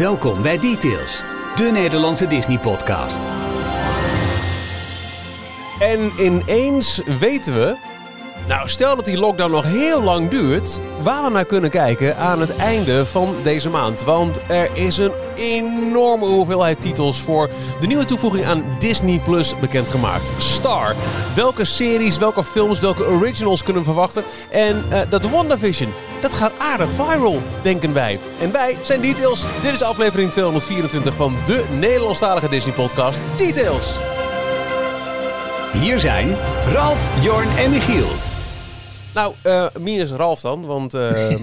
Welkom bij Details, de Nederlandse Disney-podcast. En ineens weten we, nou stel dat die lockdown nog heel lang duurt, waar we naar kunnen kijken aan het einde van deze maand. Want er is een enorme hoeveelheid titels voor de nieuwe toevoeging aan Disney Plus bekendgemaakt. Star. Welke series, welke films, welke originals kunnen we verwachten? En uh, dat WandaVision, dat gaat aardig viral, denken wij. En wij zijn Details. Dit is aflevering 224 van de Nederlandstalige Disney podcast Details. Hier zijn Ralf, Jorn en Michiel. Nou, uh, minus Ralf dan, want uh,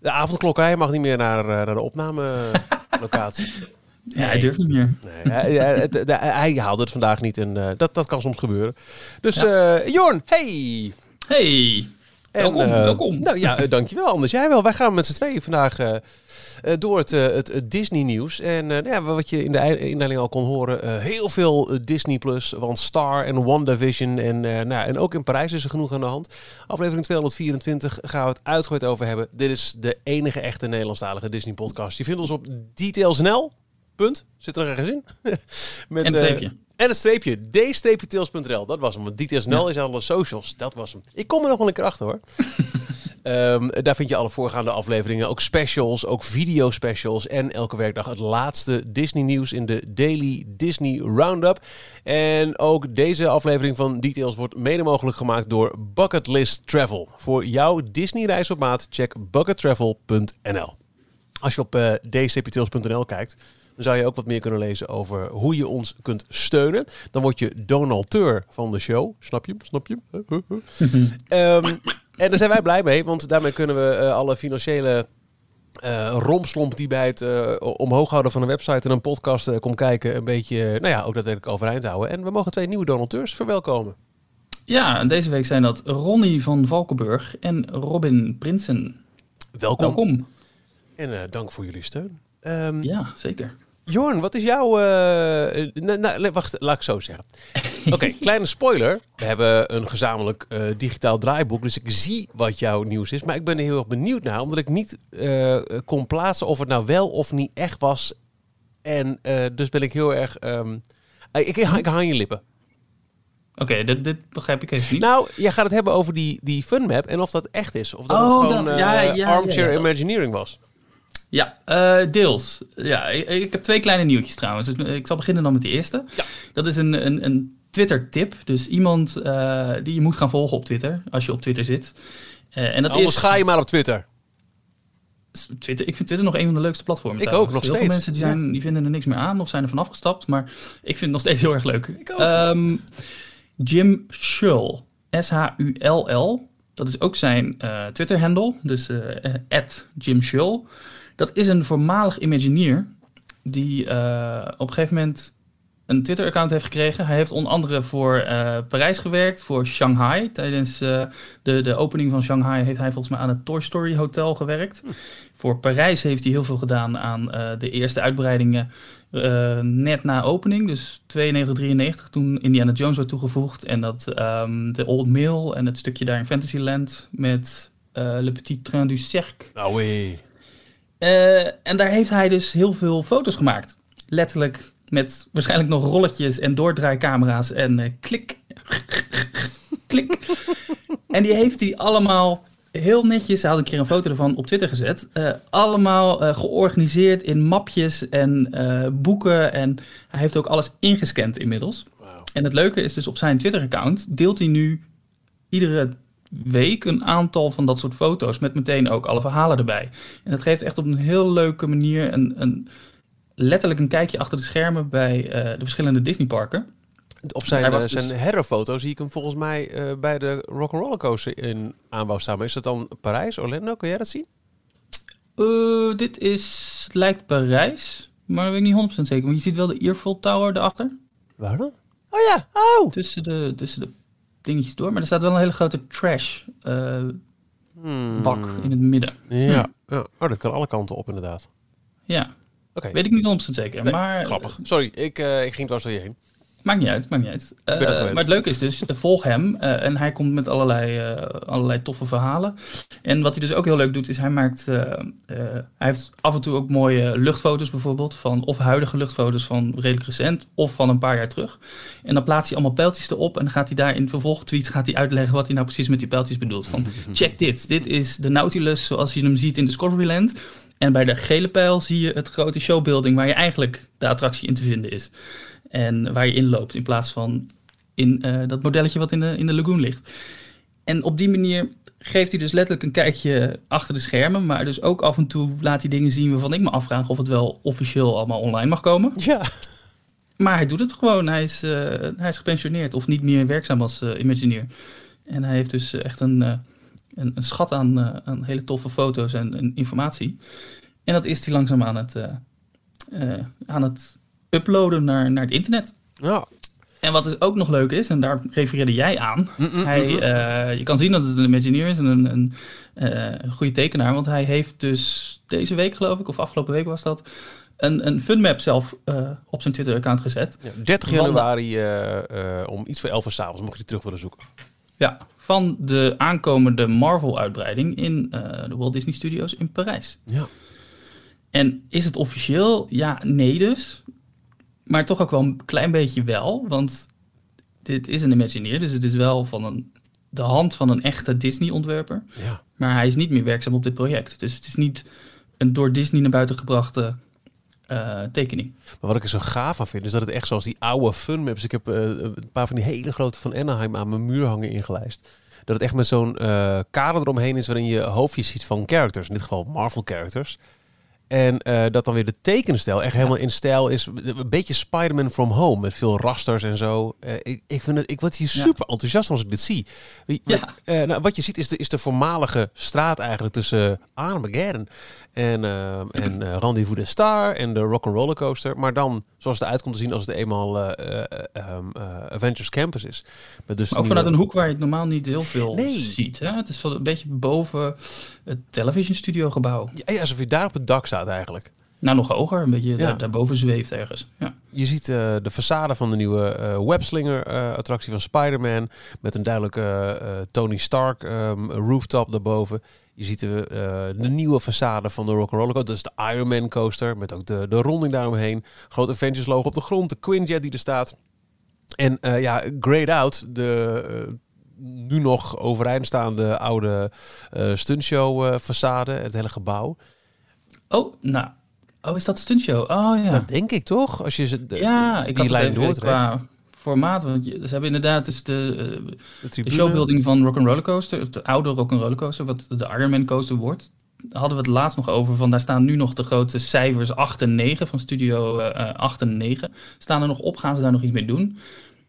de avondklok, hij mag niet meer naar, uh, naar de opnamelocatie. Ja, hij durft niet meer. Nee, hij, hij, hij, haalde het vandaag niet en dat, dat kan soms gebeuren. Dus ja. Jorn, hey! Hey! En, welkom, welkom. Nou ja, dankjewel. Anders jij wel. Wij gaan met z'n tweeën vandaag uh, door het, het, het Disney-nieuws. En uh, ja, wat je in de inleiding al kon horen, heel veel Disney Plus. Want Star en WandaVision en, nou, en ook in Parijs is er genoeg aan de hand. Aflevering 224 gaan we het uitgebreid over hebben. Dit is de enige echte Nederlandstalige Disney-podcast. Je vindt ons op Detailsnel. Punt. Zit er ergens in? Met, en een streepje. En een streepje, d-tails.nl. Dat was hem. Want ja. is alle socials. Dat was hem. Ik kom er nog wel een keer achter hoor. um, daar vind je alle voorgaande afleveringen. Ook specials, ook video specials. En elke werkdag het laatste Disney nieuws in de Daily Disney Roundup. En ook deze aflevering van Details wordt mede mogelijk gemaakt door Bucketlist Travel. Voor jouw Disney reis op maat, check buckettravel.nl. Als je op uh, kijkt dan zou je ook wat meer kunnen lezen over hoe je ons kunt steunen. Dan word je donateur van de show. Snap je? Snap je? um, en daar zijn wij blij mee, want daarmee kunnen we uh, alle financiële uh, romslomp die bij het uh, omhoog houden van een website en een podcast uh, komt kijken, een beetje, nou ja, ook daadwerkelijk overeind houden. En we mogen twee nieuwe donateurs verwelkomen. Ja, en deze week zijn dat Ronnie van Valkenburg en Robin Prinsen. Welkom. Welkom. En dank voor jullie steun. Um, ja, zeker. Jorn, wat is jouw... Uh, wacht, laat ik zo zeggen. Oké, okay, kleine spoiler. We hebben een gezamenlijk uh, digitaal draaiboek, dus ik zie wat jouw nieuws is. Maar ik ben er heel erg benieuwd naar, omdat ik niet uh, kon plaatsen of het nou wel of niet echt was. En dus ben ik heel erg... Um, ik, ik, ik hang je lippen. Oké, okay, dit, dit, begrijp ik even niet. Nou, jij gaat het hebben over die, die funmap en of dat echt is. Of dat oh, het gewoon dat, ja, ja, armchair ja, Imagineering was. Ja, uh, deels. Ja, ik, ik, heb twee kleine nieuwtjes trouwens. Ik zal beginnen dan met de eerste. Ja. Dat is een, een, een Twitter-tip. Dus iemand uh, die je moet gaan volgen op Twitter, als je op Twitter zit. Uh, en dat Anders is... ga je maar op Twitter. Twitter. Ik vind Twitter nog een van de leukste platformen. Ik ook, nog Heel steeds. veel mensen die, zijn, die vinden er niks meer aan of zijn er vanaf gestapt. Maar ik vind het nog steeds heel erg leuk. Ik ook. Um, Jim Shull. S-H-U-L-L. Dat is ook zijn Twitter-handle. Dus Jim Shull. Dat is een voormalig Imagineer die uh, op een gegeven moment een Twitter-account heeft gekregen. Hij heeft onder andere voor uh, Parijs gewerkt, voor Shanghai. Tijdens uh, de, de opening van Shanghai heeft hij volgens mij aan het Toy Story Hotel gewerkt. Hm. Voor Parijs heeft hij heel veel gedaan aan de eerste uitbreidingen net na opening. Dus 92, 93, toen Indiana Jones werd toegevoegd. En dat um, de Old Mill en het stukje daar in Fantasyland met Le Petit Train du Cercle. Nou wee. Uh, en daar heeft hij dus heel veel foto's gemaakt. Letterlijk met waarschijnlijk nog rolletjes en doordraaicamera's en uh, klik, klik. en die heeft hij allemaal heel netjes, hij had een keer een foto ervan op Twitter gezet. Uh, allemaal georganiseerd in mapjes en boeken. En hij heeft ook alles ingescand inmiddels. Wow. En het leuke is dus op zijn Twitter-account deelt hij nu iedere week een aantal van dat soort foto's met meteen ook alle verhalen erbij. En dat geeft echt op een heel leuke manier een, een letterlijk een kijkje achter de schermen bij uh, de verschillende Disneyparken. Op zijn, zijn dus... herrenfoto zie ik hem volgens mij uh, bij de Rock'n'Roller Coaster in aanbouw staan. Maar is dat dan Parijs, Orlando? Kun jij dat zien? dit is, lijkt Parijs, maar weet ik niet 100% zeker. Maar je ziet wel de Earful Tower erachter. Waar dan? Oh ja, oh! Tussen de, tussen de dingetjes door. Maar er staat wel een hele grote trash uh, hmm. bak in het midden. Ja. Hm. ja. Oh, dat kan alle kanten op inderdaad. Ja. Oké. Weet ik niet 100% zeker. Nee, maar, grappig. Sorry, ik, uh, ik ging dwars door je heen. Maakt niet uit, maakt niet uit. Eh, maar het leuke is dus, eh, volg hem. eh, en hij komt met allerlei, allerlei toffe verhalen. En wat hij dus ook heel leuk doet, is hij maakt... hij heeft af en toe ook mooie luchtfoto's bijvoorbeeld. Van, of huidige luchtfoto's van redelijk recent, of van een paar jaar terug. En dan plaatst hij allemaal pijltjes erop. En dan gaat hij daar in vervolgtweets gaat hij uitleggen wat hij nou precies met die pijltjes bedoelt. Van, check dit. Dit is de Nautilus zoals je hem ziet in Discoveryland. En bij de gele pijl zie je het grote showbuilding waar je eigenlijk de attractie in te vinden is. En waar je inloopt in plaats van in eh, dat modelletje wat in de, in de lagoon ligt. En op die manier geeft hij dus letterlijk een kijkje achter de schermen. Maar dus ook af en toe laat hij dingen zien waarvan ik me afvraag of het wel officieel allemaal online mag komen. Ja. Maar hij doet het gewoon. Hij is, eh, hij is gepensioneerd of niet meer werkzaam als eh, Imagineer. En hij heeft dus echt een, een, een schat aan, aan hele toffe foto's en, en informatie. En dat is hij langzaam aan het, aan het uploaden naar, naar het internet. Ja. En wat dus ook nog leuk is, en daar refereerde jij aan. Mm, Hij, eh, je kan zien dat het een Imagineer is en een, een, eh, een goede tekenaar. Want hij heeft dus deze week, geloof ik, of afgelopen week was dat, een, een funmap zelf eh, op zijn Twitter-account gezet. Ja, 30 januari om iets voor 11 uur s'avonds mocht je die terug willen zoeken. Ja, van de aankomende Marvel-uitbreiding in de Walt Disney Studios in Parijs. Ja. En is het officieel? Ja, nee dus. Maar toch ook wel een klein beetje wel. Want dit is een Imagineer, dus het is wel van een, de hand van een echte Disney-ontwerper. Ja. Maar hij is niet meer werkzaam op dit project. Dus het is niet een door Disney naar buiten gebrachte eh, tekening. Maar wat ik er zo gaaf aan vind, is dat het echt zoals die oude funmaps. Ik heb eh, een paar van die hele grote van Anaheim aan mijn muur hangen ingelijst. Dat het echt met zo'n eh, kader eromheen is waarin je hoofdjes ziet van characters. In dit geval Marvel characters. En eh, dat dan weer de tekenstijl echt helemaal in stijl is. Een beetje Spider-Man from Home. Met veel rasters en zo. Eh, ik, ik, vind het, ik word hier Ja. super enthousiast als ik dit zie. Ja. eh, nou, wat je ziet is de, is de voormalige straat eigenlijk tussen Armageddon en, en Rendezvous de Star en de Rock'n'Roller Coaster. Maar dan zoals het eruit komt te zien als het eenmaal eh, Avengers Campus is. Met dus Maar ook nieuwe- vanuit een hoek waar je het normaal niet heel veel Nee. ziet. Hè? Het is wel een beetje boven het television studio gebouw. Ja, ja, alsof je daar op het dak staat eigenlijk. Nou, nog hoger, een beetje Ja. daar, daarboven zweeft ergens. Ja. Je ziet de façade van de nieuwe webslinger-attractie van Spider-Man. Met een duidelijke Tony Stark ehm, rooftop daarboven. Je ziet de, eh, de nieuwe façade van de Rock'n'Roller Coaster. Dat is de Iron Man coaster. Met ook de, de ronding daaromheen. Groot Avengers logo op de grond. De Quinjet die er staat. En eh, ja, Grayed Out. De eh, nu nog overeind staande oude stuntshow façade. Het hele gebouw. Oh, nou. Oh, is dat stuntshow? Oh ja. Dat denk ik toch? Als je ze- de- ja, die lijn doortrekt. Formaat. Want je, ze hebben inderdaad dus de, eh, De de tribune. showbuilding van Rock'n'Roller Coaster, de oude Rock'n'Roller Coaster, wat de Ironman Coaster wordt. Daar hadden we het laatst nog over, van daar staan nu nog de grote cijfers 8 en 9 van Studio eh 8 en 9. Staan er nog op, gaan ze daar nog iets mee doen?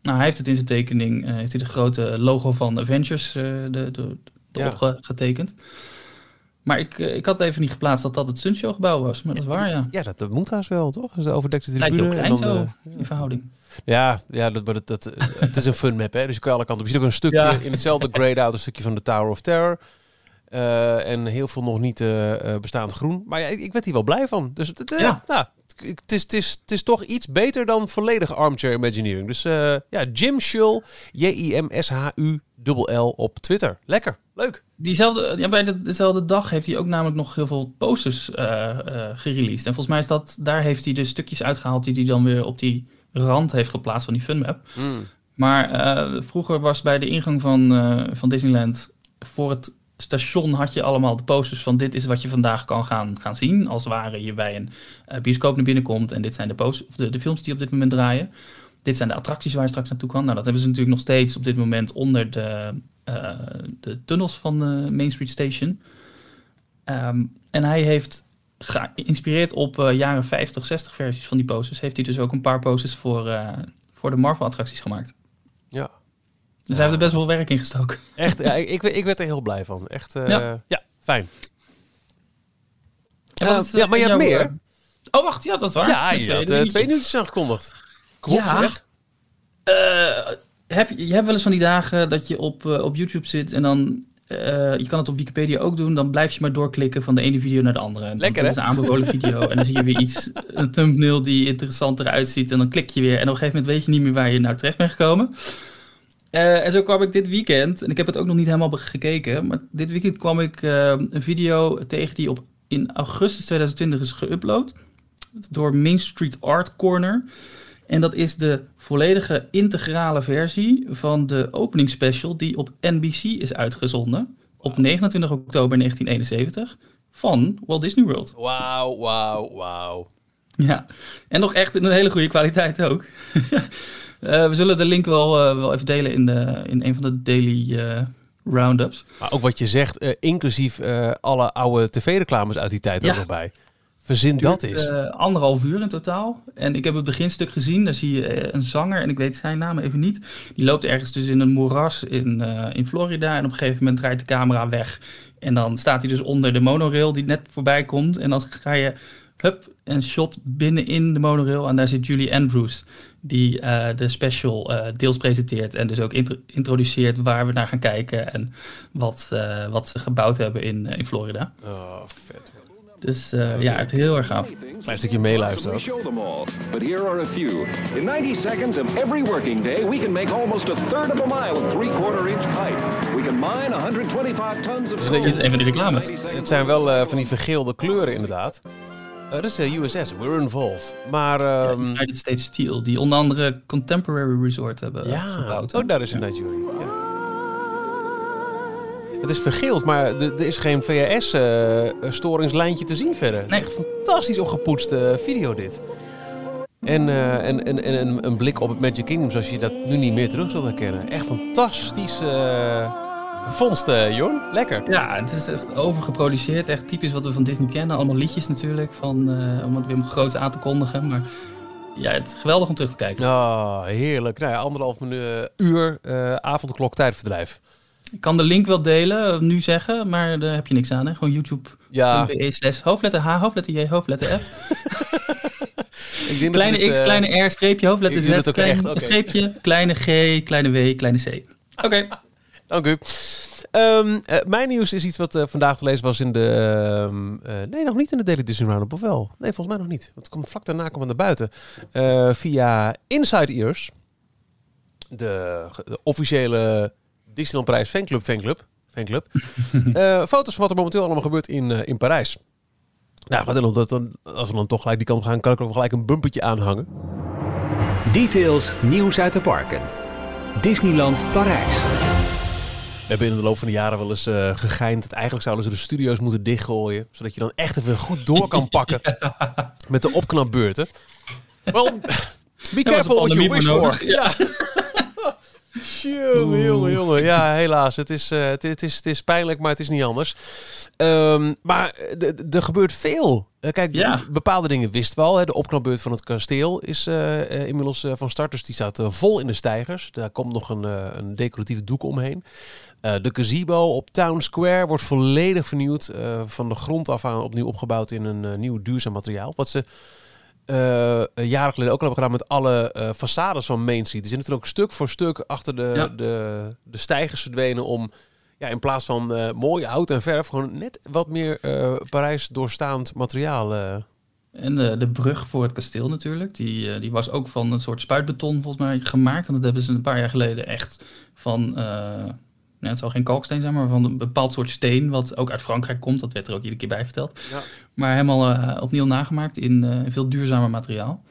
Nou, hij heeft het in zijn tekening, eh, heeft hij de grote logo van Avengers eh de, de, Ja. erop ge- getekend. Maar ik, eh, ik had even niet geplaatst dat dat het Sunshowgebouw gebouw was, maar dat is waar, ja. Ja, dat, moet haast wel, toch? Is de overdekte Lijkt tribune. heel klein en dan, zo, eh, in verhouding. Ja, ja dat, dat, dat, eh, het is een fun map, hè? Dus je kan alle kanten op. Je ziet ook een stukje Ja. in hetzelfde grade out, een stukje van de Tower of Terror. Eh, en heel veel nog niet eh, bestaand groen. Maar ja, ik, ik werd hier wel blij van. Dus het, Ja. nou, het, is, het, is, het is toch iets beter dan volledig armchair imagineering. Dus ja, Jim Shull, J-I-M-S-H-U-L-L op Twitter. Lekker, leuk. Diezelfde, ja, bij de, dezelfde dag heeft hij ook namelijk nog heel veel posters gereleased. En volgens mij is dat, daar heeft hij dus stukjes uitgehaald die hij dan weer op die rand heeft geplaatst van die funmap. Maar eh, vroeger was bij de ingang van, eh, van Disneyland voor het station had je allemaal de posters van dit is wat je vandaag kan gaan, gaan zien. Als het ware je bij een eh, bioscoop naar binnen komt en dit zijn de, posters, of de, de films die op dit moment draaien. Dit zijn de attracties waar je straks naartoe kan. Nou, dat hebben ze natuurlijk nog steeds op dit moment onder de, de tunnels van de Main Street Station. Ehm, en hij heeft geïnspireerd op eh, jaren 50, 60 versies van die posters. Heeft hij dus ook een paar posters voor, eh, voor de Marvel-attracties gemaakt. Ja. Dus hij heeft er best wel werk in gestoken. Echt, ja, ik, ik, werd er heel blij van. Echt, eh, Ja. ja. fijn. Is, ja, maar je hebt meer. Oh, wacht, ja, dat is waar. Ja, je had twee nieuwtjes aangekondigd. Kom op, Ja. zeg. Heb, je je hebt wel eens van die dagen dat je op, op YouTube zit en dan eh, je kan het op Wikipedia ook doen. Dan blijf je maar doorklikken van de ene video naar de andere. En Lekker, Dat is een aanbevolen video. En dan zie je weer iets, een thumbnail die interessanter uitziet. En dan klik je weer. En op een gegeven moment weet je niet meer waar je nou terecht bent gekomen. Eh, en zo kwam ik dit weekend, en ik heb het ook nog niet helemaal gekeken, maar dit weekend kwam ik eh, een video tegen die op, in augustus 2020 is geüpload door Main Street Art Corner. En dat is de volledige integrale versie van de opening special die op NBC is uitgezonden op 29 oktober 1971 van Walt Disney World. Wauw, wauw, wauw. Ja, en nog echt in een hele goede kwaliteit ook. Eh, we zullen de link wel, eh, wel even delen in, de, in een van de daily eh, roundups. Maar ook wat je zegt, inclusief alle oude tv-reclames uit die tijd Ja. ook nog bij. Verzin dat is. eh, anderhalf uur in totaal. En ik heb het beginstuk gezien. Daar zie je eh, een zanger, en ik weet zijn naam even niet. Die loopt ergens dus in een moeras in, eh, in Florida. En op een gegeven moment draait de camera weg. En dan staat hij dus onder de monorail die net voorbij komt. En dan ga je, hup, een shot binnenin de monorail. En daar zit Julie Andrews. Die eh, de special eh, deels presenteert. En dus ook intro- introduceert waar we naar gaan kijken. En wat, eh, wat ze gebouwd hebben in, in Florida. Oh, vet. Dus eh, ja, het is heel erg gaaf. Klein stukje meeluisteren but here are a few. In 90 seconds of every working day, we can make almost a third of a mile of three-quarter inch pipe. We can mine 125 tons of dit is een van die reclames. Het zijn wel eh, van die vergeelde kleuren inderdaad. Eh, dat is de USS, we're involved. Maar ehm, United States Steel, die onder andere Contemporary Resort hebben ja, gebouwd. hè? oh, daar is Jury. Ja. Het is vergeeld, maar er is geen VHS-storingslijntje te zien verder. Nee. echt fantastisch opgepoetste video dit. En, eh, en, en, en een, een blik op het Magic Kingdom zoals je dat nu niet meer terug zult herkennen. Echt fantastisch eh vondst, eh, Jorn. Lekker. Ja, het is echt overgeproduceerd. Echt typisch wat we van Disney kennen. Allemaal liedjes natuurlijk, van, eh, om het weer groot aan te kondigen. Maar ja, het is geweldig om terug te kijken. Oh, heerlijk. Nou ja, anderhalf minuut, uur uh, avondklok tijdverdrijf. Ik kan de link wel delen, nu zeggen, maar daar heb je niks aan. Hè? Gewoon youtube.be Ja, slash hoofdletter H, hoofdletter J, hoofdletter F. ik denk kleine X, eh, kleine R, streepje, hoofdletter Z, het ook klein echt, oké. streepje, kleine G, kleine W, kleine C. Oké. Dank u. Ehm, eh, mijn nieuws is iets wat eh, vandaag te lezen was in de... ehm, eh, nee, nog niet in de Daily Disney Roundup, of wel? Nee, volgens mij nog niet. Want het komt vlak daarna komt naar buiten. Via Inside Ears, de, de officiële Disneyland Prijs fanclub fanclub. fanclub. Eh, foto's van wat er momenteel allemaal gebeurt in, eh, in Parijs. Nou, wat dan, dat dan, als we dan toch gelijk die kant op gaan, kan ik ook gelijk een bumpertje aanhangen. Details, nieuws uit de parken. Disneyland Parijs. We hebben in de loop van de jaren wel eens eh gegeind dat eigenlijk zouden ze de studio's moeten dichtgooien. Zodat je dan echt even goed door kan pakken met de opknapbeurten. Wel, be careful what you wish for. Ja. Jongen, jongen, jongen. Ja, helaas. Het is, eh, het, het is, het is pijnlijk, maar het is niet anders. Ehm, maar eh, er gebeurt veel. Eh, kijk, Ja. bepaalde dingen wisten we al. Hè. De opknapbeurt van het kasteel is eh, eh, inmiddels eh, van start. Dus die staat eh, vol in de stijgers. Daar komt nog een, eh, een decoratief doek omheen. Eh, de gazebo op Town Square wordt volledig vernieuwd. eh, van de grond af aan opnieuw opgebouwd in een eh, nieuw duurzaam materiaal. Wat ze eh, jaren geleden ook al hebben gedaan met alle eh façades van Main Street. Die zijn natuurlijk ook stuk voor stuk achter de, Ja. de, de stijgers verdwenen om ja, in plaats van eh mooi hout en verf gewoon net wat meer Parijs doorstaand materiaal. En de, de brug voor het kasteel natuurlijk. Die, die was ook van een soort spuitbeton volgens mij gemaakt. En dat hebben ze een paar jaar geleden echt van... nou, het zal geen kalksteen zijn, maar van een bepaald soort steen... wat ook uit Frankrijk komt. Dat werd er ook iedere keer bij verteld. Ja. Maar helemaal eh, opnieuw nagemaakt in eh, veel duurzamer materiaal.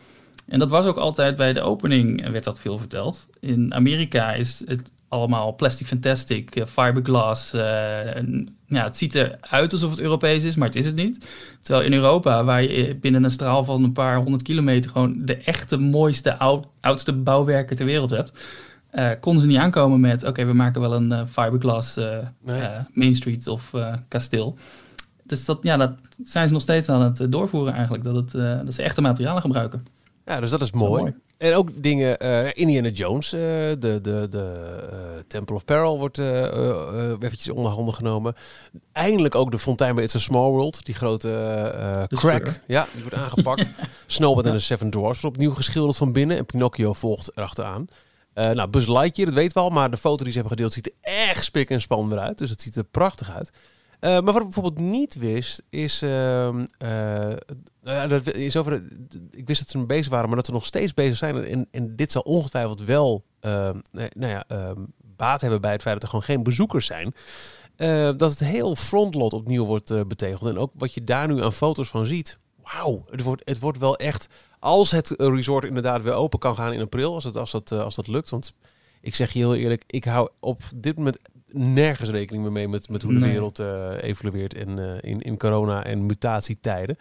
En dat was ook altijd bij de opening, eh, werd dat veel verteld. In Amerika is het allemaal plastic fantastic, eh, fiberglass. en, ja, het ziet eruit alsof het Europees is, maar het is het niet. Terwijl in Europa, waar je binnen een straal van een paar honderd kilometer gewoon de echte mooiste, oud, oudste bouwwerken ter wereld hebt, eh, konden ze niet aankomen met: oké, we maken wel een eh, fiberglass eh, Nee. Main Street of kasteel. Dus dat, ja, dat zijn ze nog steeds aan het doorvoeren eigenlijk, dat, het, dat ze echte materialen gebruiken. Ja, dus dat is mooi. mooi. En ook dingen, Indiana Jones, de, de, de Temple of Peril wordt eventjes onder handen genomen. Eindelijk ook de fontein bij It's a Small World, die grote crack. Ja, die wordt aangepakt. Snowbird en de Seven Dwarfs wordt opnieuw geschilderd van binnen en Pinocchio volgt erachteraan. Eh, nou, Buzz Lightyear, dat weten we al, maar de foto die ze hebben gedeeld ziet er echt spik en span eruit. Dus het ziet er prachtig uit. Eh, maar wat ik bijvoorbeeld niet wist, is... ehm, eh, nou dat is over, ik wist dat ze bezig waren, maar dat ze nog steeds bezig zijn. En, en dit zal ongetwijfeld wel ehm, nou ja, ehm, baat hebben bij het feit dat er gewoon geen bezoekers zijn. Dat het heel frontlot opnieuw wordt betegeld. En ook wat je daar nu aan foto's van ziet. Wauw, het wordt, het wordt wel echt... Als het resort inderdaad weer open kan gaan in april, als, het, als, dat, eh, als dat lukt. Want ik zeg je heel eerlijk, ik hou op dit moment nergens rekening meer mee met, met hoe de Nee. wereld eh, evolueert in, eh, in, in corona- en mutatietijden.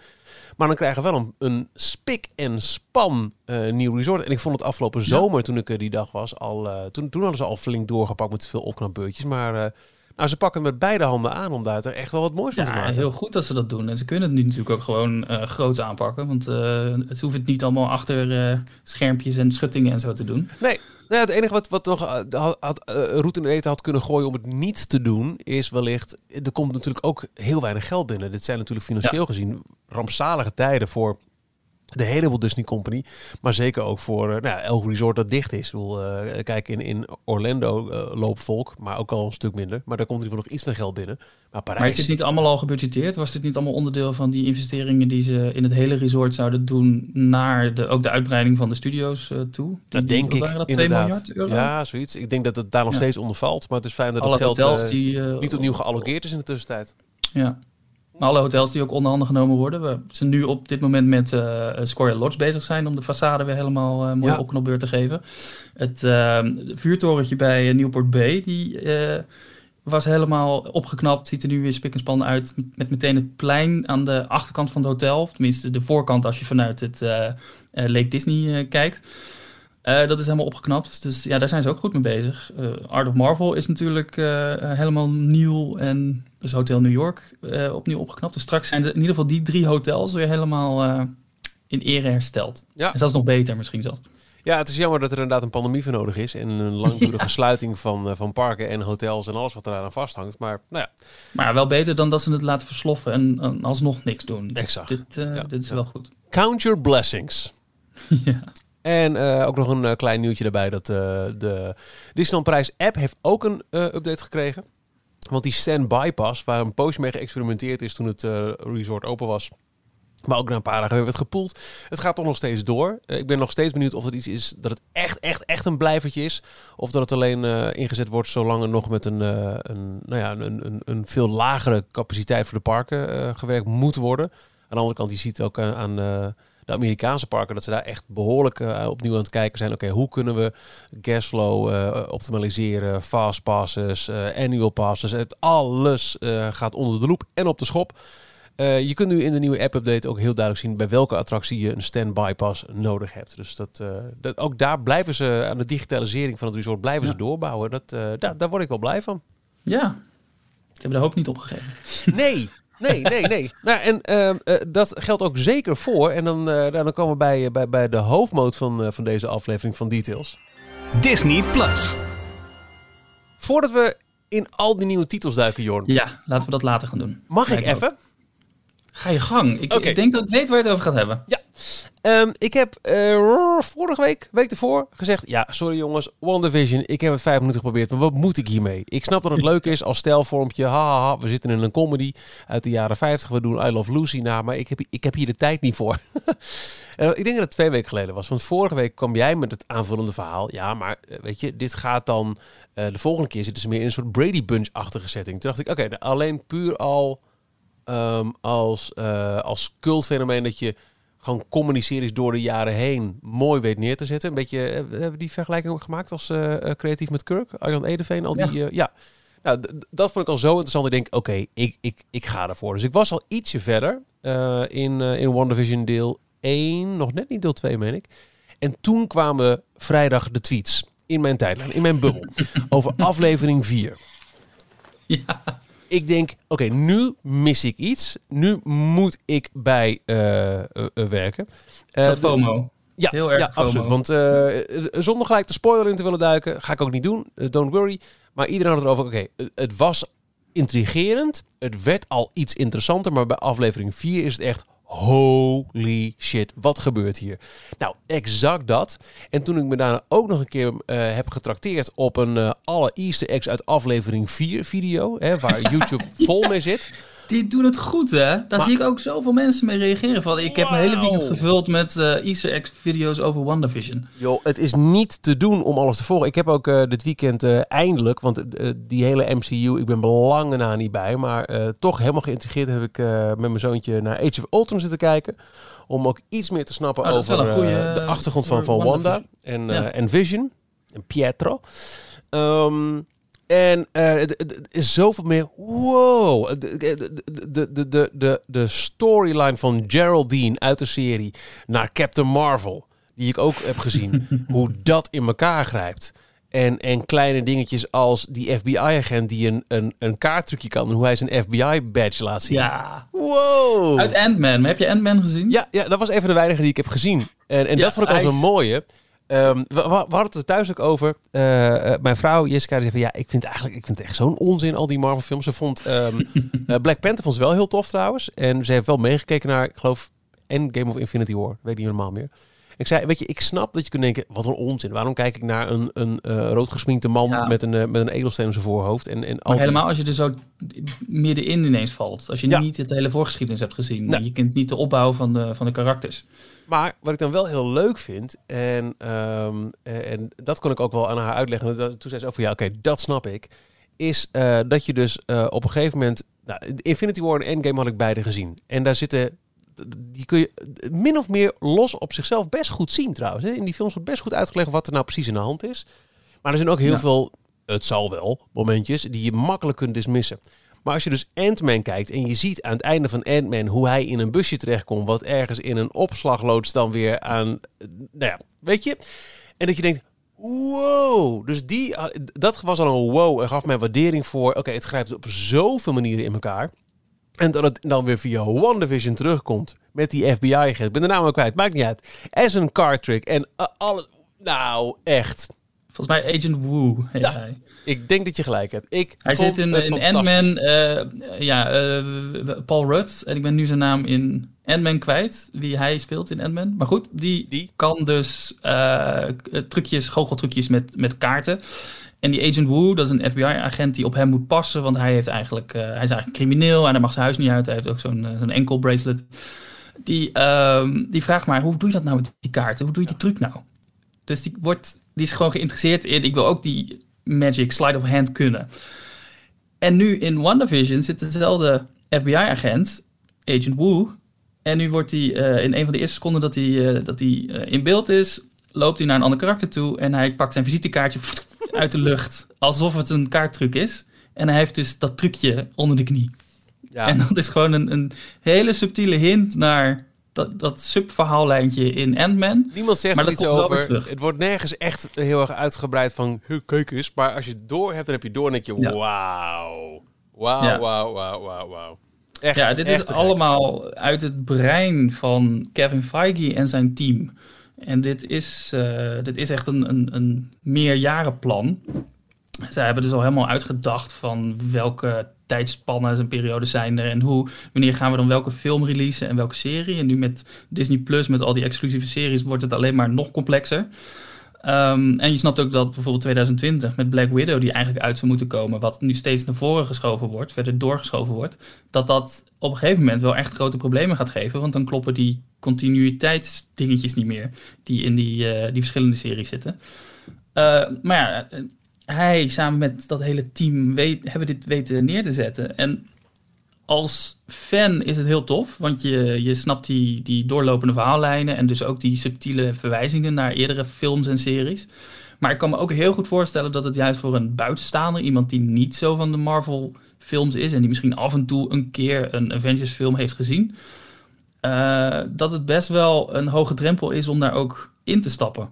Maar dan krijgen we wel een, een spik en span nieuw resort. En ik vond het afgelopen zomer, toen ik die dag was, al, toen, toen hadden ze al flink doorgepakt met veel opknapbeurtjes. Maar nou, ze pakken met beide handen aan om daar er echt wel wat moois van te Ja, maken. heel goed dat ze dat doen. En ze kunnen het nu natuurlijk ook gewoon eh groots aanpakken. Want eh het hoeft het niet allemaal achter eh, schermpjes en schuttingen en zo te doen. Nee, nou ja, het enige wat, wat nog had, had, in eten had kunnen gooien om het niet te doen, is wellicht, er komt natuurlijk ook heel weinig geld binnen. Dit zijn natuurlijk financieel gezien rampzalige tijden voor de hele Walt Disney Company, maar zeker ook voor eh, nou ja, elk resort dat dicht is. Ik bedoel, eh, kijk, in, in Orlando eh, loopt volk, maar ook al een stuk minder. Maar daar komt in ieder geval nog iets van geld binnen. Maar Parijs... Maar is dit niet allemaal al gebudgeteerd? Was dit niet allemaal onderdeel van die investeringen die ze in het hele resort zouden doen naar de, ook de uitbreiding van de studio's toe? Die- dat denk ik waren dat, 2 inderdaad. miljard euro? Ja, zoiets. Ik denk dat het daar nog Ja. steeds onder valt, maar het is fijn dat Alle het geld die... niet opnieuw geallogeerd is in de tussentijd. Ja. Maar alle hotels die ook onder handen genomen worden. We zijn nu op dit moment met Scoria Lodge bezig zijn om de façade weer helemaal eh mooi Ja. opknopbeurt te geven. Het eh, vuurtorentje bij Newport Bay, die was helemaal opgeknapt. Ziet er nu weer spik en span uit. Met, met meteen het plein aan de achterkant van het hotel. Of tenminste de voorkant als je vanuit het Lake Disney kijkt. Dat is helemaal opgeknapt. Dus ja, daar zijn ze ook goed mee bezig. Art of Marvel is natuurlijk helemaal nieuw. En dus Hotel New York eh, opnieuw opgeknapt. Dus straks zijn de, in ieder geval die drie hotels weer helemaal eh, in ere hersteld. Ja. En zelfs nog beter misschien zelfs. Ja, het is jammer dat er inderdaad een pandemie voor nodig is. En een langdurige sluiting van, eh, van parken en hotels en alles wat eraan vasthangt. Maar nou ja, Maar wel beter dan dat ze het laten versloffen en, en alsnog niks doen. Dus Exact. Dit, Ja, dit is wel goed. count your blessings. ja. En ook nog een klein nieuwtje daarbij. Dat de Disneyland Prijs app heeft ook een update gekregen. Want die standby pass, waar een poosje mee geëxperimenteerd is toen het eh, resort open was. Maar ook na een paar dagen werd het gepoeld. Het gaat toch nog steeds door. Eh, ik ben nog steeds benieuwd of het iets is dat het echt, echt, echt een blijvertje is. Of dat het alleen eh, ingezet wordt zolang er nog met een, een, nou ja, een, een, een veel lagere capaciteit voor de parken gewerkt moet worden. Aan de andere kant, je ziet ook aan de Amerikaanse parken dat ze daar echt behoorlijk eh, opnieuw aan het kijken zijn. Oké, hoe kunnen we gasflow eh, optimaliseren, fastpasses, eh annual passes. Het alles gaat onder de loep en op de schop. Je kunt nu in de nieuwe app-update ook heel duidelijk zien bij welke attractie je een standby pass nodig hebt. Dus dat, dat, ook daar blijven ze aan de digitalisering van het resort blijven ze doorbouwen. Dat, daar, daar word ik wel blij van. ja, ze hebben de hoop niet opgegeven. Nee, nee, nee, nee. nou, en ehm, eh, dat geldt ook zeker voor. En dan, eh, dan komen we bij, bij, bij de hoofdmoot van, eh, van deze aflevering van Details. Disney Plus. Voordat we in al die nieuwe titels duiken, Jorn. Ja, laten we dat later gaan doen. Mag ik Lijkt even? Ga je gang. Ik, ik denk dat ik weet waar je het over gaat hebben. Ehm, ik heb eh, vorige week, week ervoor, gezegd... Ja, sorry jongens, WandaVision, ik heb het vijf minuten geprobeerd. Maar wat moet ik hiermee? Ik snap dat het leuk is als stijlvormpje. Ha, ha, we zitten in een comedy uit de jaren 50. We doen I Love Lucy na, maar ik heb, ik heb hier de tijd niet voor. Eh, ik denk dat het twee weken geleden was. Want vorige week kwam jij met het aanvullende verhaal. Ja, maar eh, weet je, dit gaat dan... de volgende keer zitten ze meer in een soort Brady Bunch-achtige setting. Toen dacht ik, oké, alleen puur al ehm, als, als cultfenomeen dat je gewoon comedy-series door de jaren heen mooi weet neer te zetten. Een beetje, eh, hebben we die vergelijking ook gemaakt als eh, eh, creatief met Kirk? Arjan Edeveen, al Ja. die... ja. Nou, dat vond ik al zo interessant. Ik denk, oké, ik, ik, ik ga ervoor. Dus ik was al ietsje verder in, in WandaVision deel 1. Nog net niet deel 2, meen ik. En toen kwamen vrijdag de tweets in mijn tijdlijn, in mijn bubbel, over aflevering 4. Ja. Ik denk, oké, nu mis ik iets. Nu moet ik bij eh, werken. Zat de- FOMO. ja, Heel erg ja FOMO. absoluut. Want zonder gelijk de spoiler in te willen duiken, ga ik ook niet doen. Don't worry. Maar iedereen had het erover. Oké, het was intrigerend. Het werd al iets interessanter. Maar bij aflevering 4 is het echt holy shit, wat gebeurt hier? Nou, exact dat. En toen ik me daarna ook nog een keer eh, heb getrakteerd op een eh, alle easter eggs uit aflevering 4 video, hè, waar YouTube vol mee zit. Die doen het goed, hè? Daar Maar- zie ik ook zoveel mensen mee reageren. Van, ik heb mijn hele weekend gevuld met eh Easter egg video's over WandaVision. Joh, het is niet te doen om alles te volgen. Ik heb ook eh, dit weekend eh, eindelijk, want die hele MCU, ik ben belangen na niet bij, maar toch helemaal geïntegreerd heb ik met mijn zoontje naar Age of Ultron zitten kijken. Om ook iets meer te snappen Oh, over goeie, de achtergrond van, van Wanda en, Ja. en Vision en Pietro. Ehm, en eh, het, is zoveel meer. Wow! De, de, de, de, de, storyline van Geraldine uit de serie naar Captain Marvel, die ik ook heb gezien, hoe dat in elkaar grijpt. En, en kleine dingetjes als die FBI-agent die een, een, een kaarttrucje kan, en hoe hij zijn FBI-badge laat zien. Ja. Wow! Uit Ant-Man. Heb je Ant-Man gezien? Ja, ja, dat was even de weinige die ik heb gezien. En, en Ja, dat vond ik al hij zo'n is- mooie. Ehm, we, we- we hadden het er thuis ook over. Eh, eh, mijn vrouw Jessica die zei van ja, ik vind eigenlijk, ik vind het echt zo'n onzin al die Marvel films. Ze vond ehm, eh, Black Panther vond ze wel heel tof trouwens. En ze heeft wel meegekeken naar, ik geloof, Endgame of Infinity War. Weet niet helemaal meer. Ik zei, weet je, ik snap dat je kunt denken, wat een onzin. Waarom kijk ik naar een, een eh, roodgesminkte man Ja. met een, met een edelsteen op zijn voorhoofd? En, en al Maar die- helemaal als je er zo middenin ineens valt. Als je Ja. niet het hele voorgeschiedenis hebt gezien. Nee. Je kent niet de opbouw van de, van de karakters. Maar wat ik dan wel heel leuk vind, en, ehm, eh, en dat kon ik ook wel aan haar uitleggen. Dat, toen zei ze ook van ja, oké, dat snap ik. Is eh, dat je dus eh, op een gegeven moment. Nou, Infinity War en Endgame had ik beide gezien. En daar zitten. Die kun je min of meer los op zichzelf best goed zien trouwens. Hè. In die films wordt best goed uitgelegd wat er nou precies in de hand is. Maar er zijn ook heel Ja. veel, het zal wel, momentjes die je makkelijk kunt dismissen. Maar als je dus Ant-Man kijkt en je ziet aan het einde van Ant-Man hoe hij in een busje terechtkomt, wat ergens in een opslagloods dan weer aan, nou ja, weet je? En dat je denkt, wow, dus die, dat was al een wow en gaf mij waardering voor, oké, het grijpt op zoveel manieren in elkaar. En dat het dan weer via WandaVision terugkomt met die FBI-agent. Ik ben de naam ook kwijt, maakt niet uit. As een card trick en uh, alle, nou echt. Volgens mij Agent Woo heet Ja. hij. Ik denk dat je gelijk hebt. Ik Hij zit in, in. Ant-Man, eh, ja, eh, Paul Rudd. En ik ben nu zijn naam in Ant-Man kwijt, wie hij speelt in Ant-Man. Maar goed, die, Die? kan dus eh, trucjes, goocheltrucjes met, met kaarten. En die Agent Woo, dat is een FBI-agent die op hem moet passen, want hij, heeft eigenlijk, hij is eigenlijk crimineel en hij mag zijn huis niet uit. Hij heeft ook zo'n zo'n enkel bracelet. Die, ehm, die vraagt maar, hoe doe je dat nou met die kaarten? Hoe doe je die truc nou? Dus die, wordt, die is gewoon geïnteresseerd in, ik wil ook die magic sleight of hand kunnen. En nu in WandaVision zit dezelfde FBI-agent, Agent Woo. En nu wordt hij eh, in een van de eerste seconden dat hij, eh, dat hij eh, in beeld is, loopt hij naar een ander karakter toe en hij pakt zijn visitekaartje uit de lucht, alsof het een kaarttruc is. En hij heeft dus dat trucje onder de knie. Ja. En dat is gewoon een, een hele subtiele hint naar dat, dat subverhaallijntje in Ant-Man. Niemand zegt Maar er dat iets over. terug. Het wordt nergens echt heel erg uitgebreid van "Huh, kijk eens. Maar als je het door hebt, dan heb je door en denk je Ja. wauw. Wauw, Ja. wauw, wauw, wauw, wauw. Echt, Ja, dit echt is allemaal uit het brein van Kevin Feige en zijn team. En dit is, eh, dit is echt een, een, een meerjarenplan. Zij hebben dus al helemaal uitgedacht van welke tijdspannen en periodes zijn er en hoe, wanneer gaan we dan welke film releasen en welke serie. En nu met Disney Plus, met al die exclusieve series, wordt het alleen maar nog complexer. Ehm, en je snapt ook dat bijvoorbeeld 2020 met Black Widow, die eigenlijk uit zou moeten komen, wat nu steeds naar voren geschoven wordt, verder doorgeschoven wordt, dat dat op een gegeven moment wel echt grote problemen gaat geven. Want dan kloppen die continuïteitsdingetjes niet meer die in die, eh, die verschillende series zitten. Eh, maar ja, hij samen met dat hele team weet, hebben dit weten neer te zetten. En als fan is het heel tof, want je, je snapt die, die doorlopende verhaallijnen en dus ook die subtiele verwijzingen naar eerdere films en series. Maar ik kan me ook heel goed voorstellen dat het juist voor een buitenstaander, iemand die niet zo van de Marvel films is en die misschien af en toe een keer een Avengers film heeft gezien, eh, dat het best wel een hoge drempel is om daar ook in te stappen.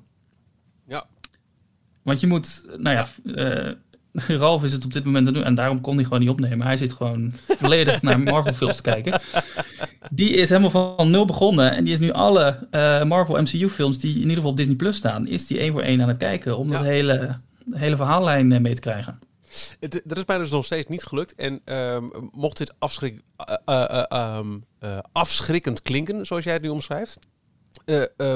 Want je moet, nou ja, eh, Ralf is het op dit moment aan doen en daarom kon hij gewoon niet opnemen. Hij zit gewoon volledig naar Marvel films te kijken. Die is helemaal van nul begonnen en die is nu alle eh, Marvel MCU films die in ieder geval op Disney Plus staan, is die één voor één aan het kijken om Ja. dat hele, hele verhaallijn eh, mee te krijgen. Het, dat is mij dus nog steeds niet gelukt. En ehm, mocht dit afschrik, eh, eh, eh, ehm, eh, afschrikkend klinken, zoals jij het nu omschrijft.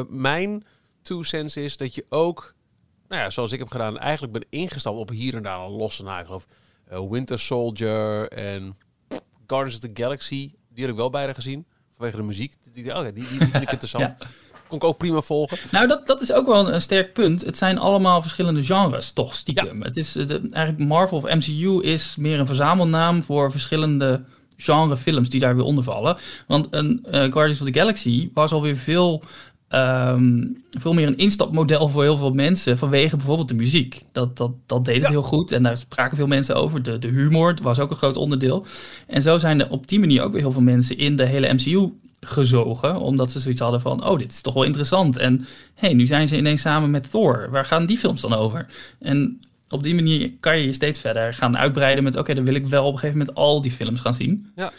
mijn two cents is dat je ook, nou ja, zoals ik heb gedaan, eigenlijk ben ingestapt op hier en daar een losse na. Ik geloof eh, Winter Soldier en Guardians of the Galaxy. Die had ik wel bijna gezien. Vanwege de muziek. Die, die, ja, die, die, die vind ik interessant. Kon ik ook prima volgen. Nou, dat, dat is ook wel een, een sterk punt. Het zijn allemaal verschillende genres, toch stiekem. Het is, eh, de, eigenlijk Marvel of MCU is meer een verzamelnaam voor verschillende genre films die daar weer onder vallen. Want een eh, Guardians of the Galaxy was alweer veel, ehm, veel meer een instapmodel voor heel veel mensen vanwege bijvoorbeeld de muziek. Dat, dat, dat deed het Ja. heel goed en daar spraken veel mensen over. De, de humor was ook een groot onderdeel. En zo zijn er op die manier ook weer heel veel mensen in de hele MCU gezogen, omdat ze zoiets hadden van, oh, dit is toch wel interessant. En hey, nu zijn ze ineens samen met Thor. Waar gaan die films dan over? En op die manier kan je je steeds verder gaan uitbreiden met, oké, dan wil ik wel op een gegeven moment al die films gaan zien. Ja.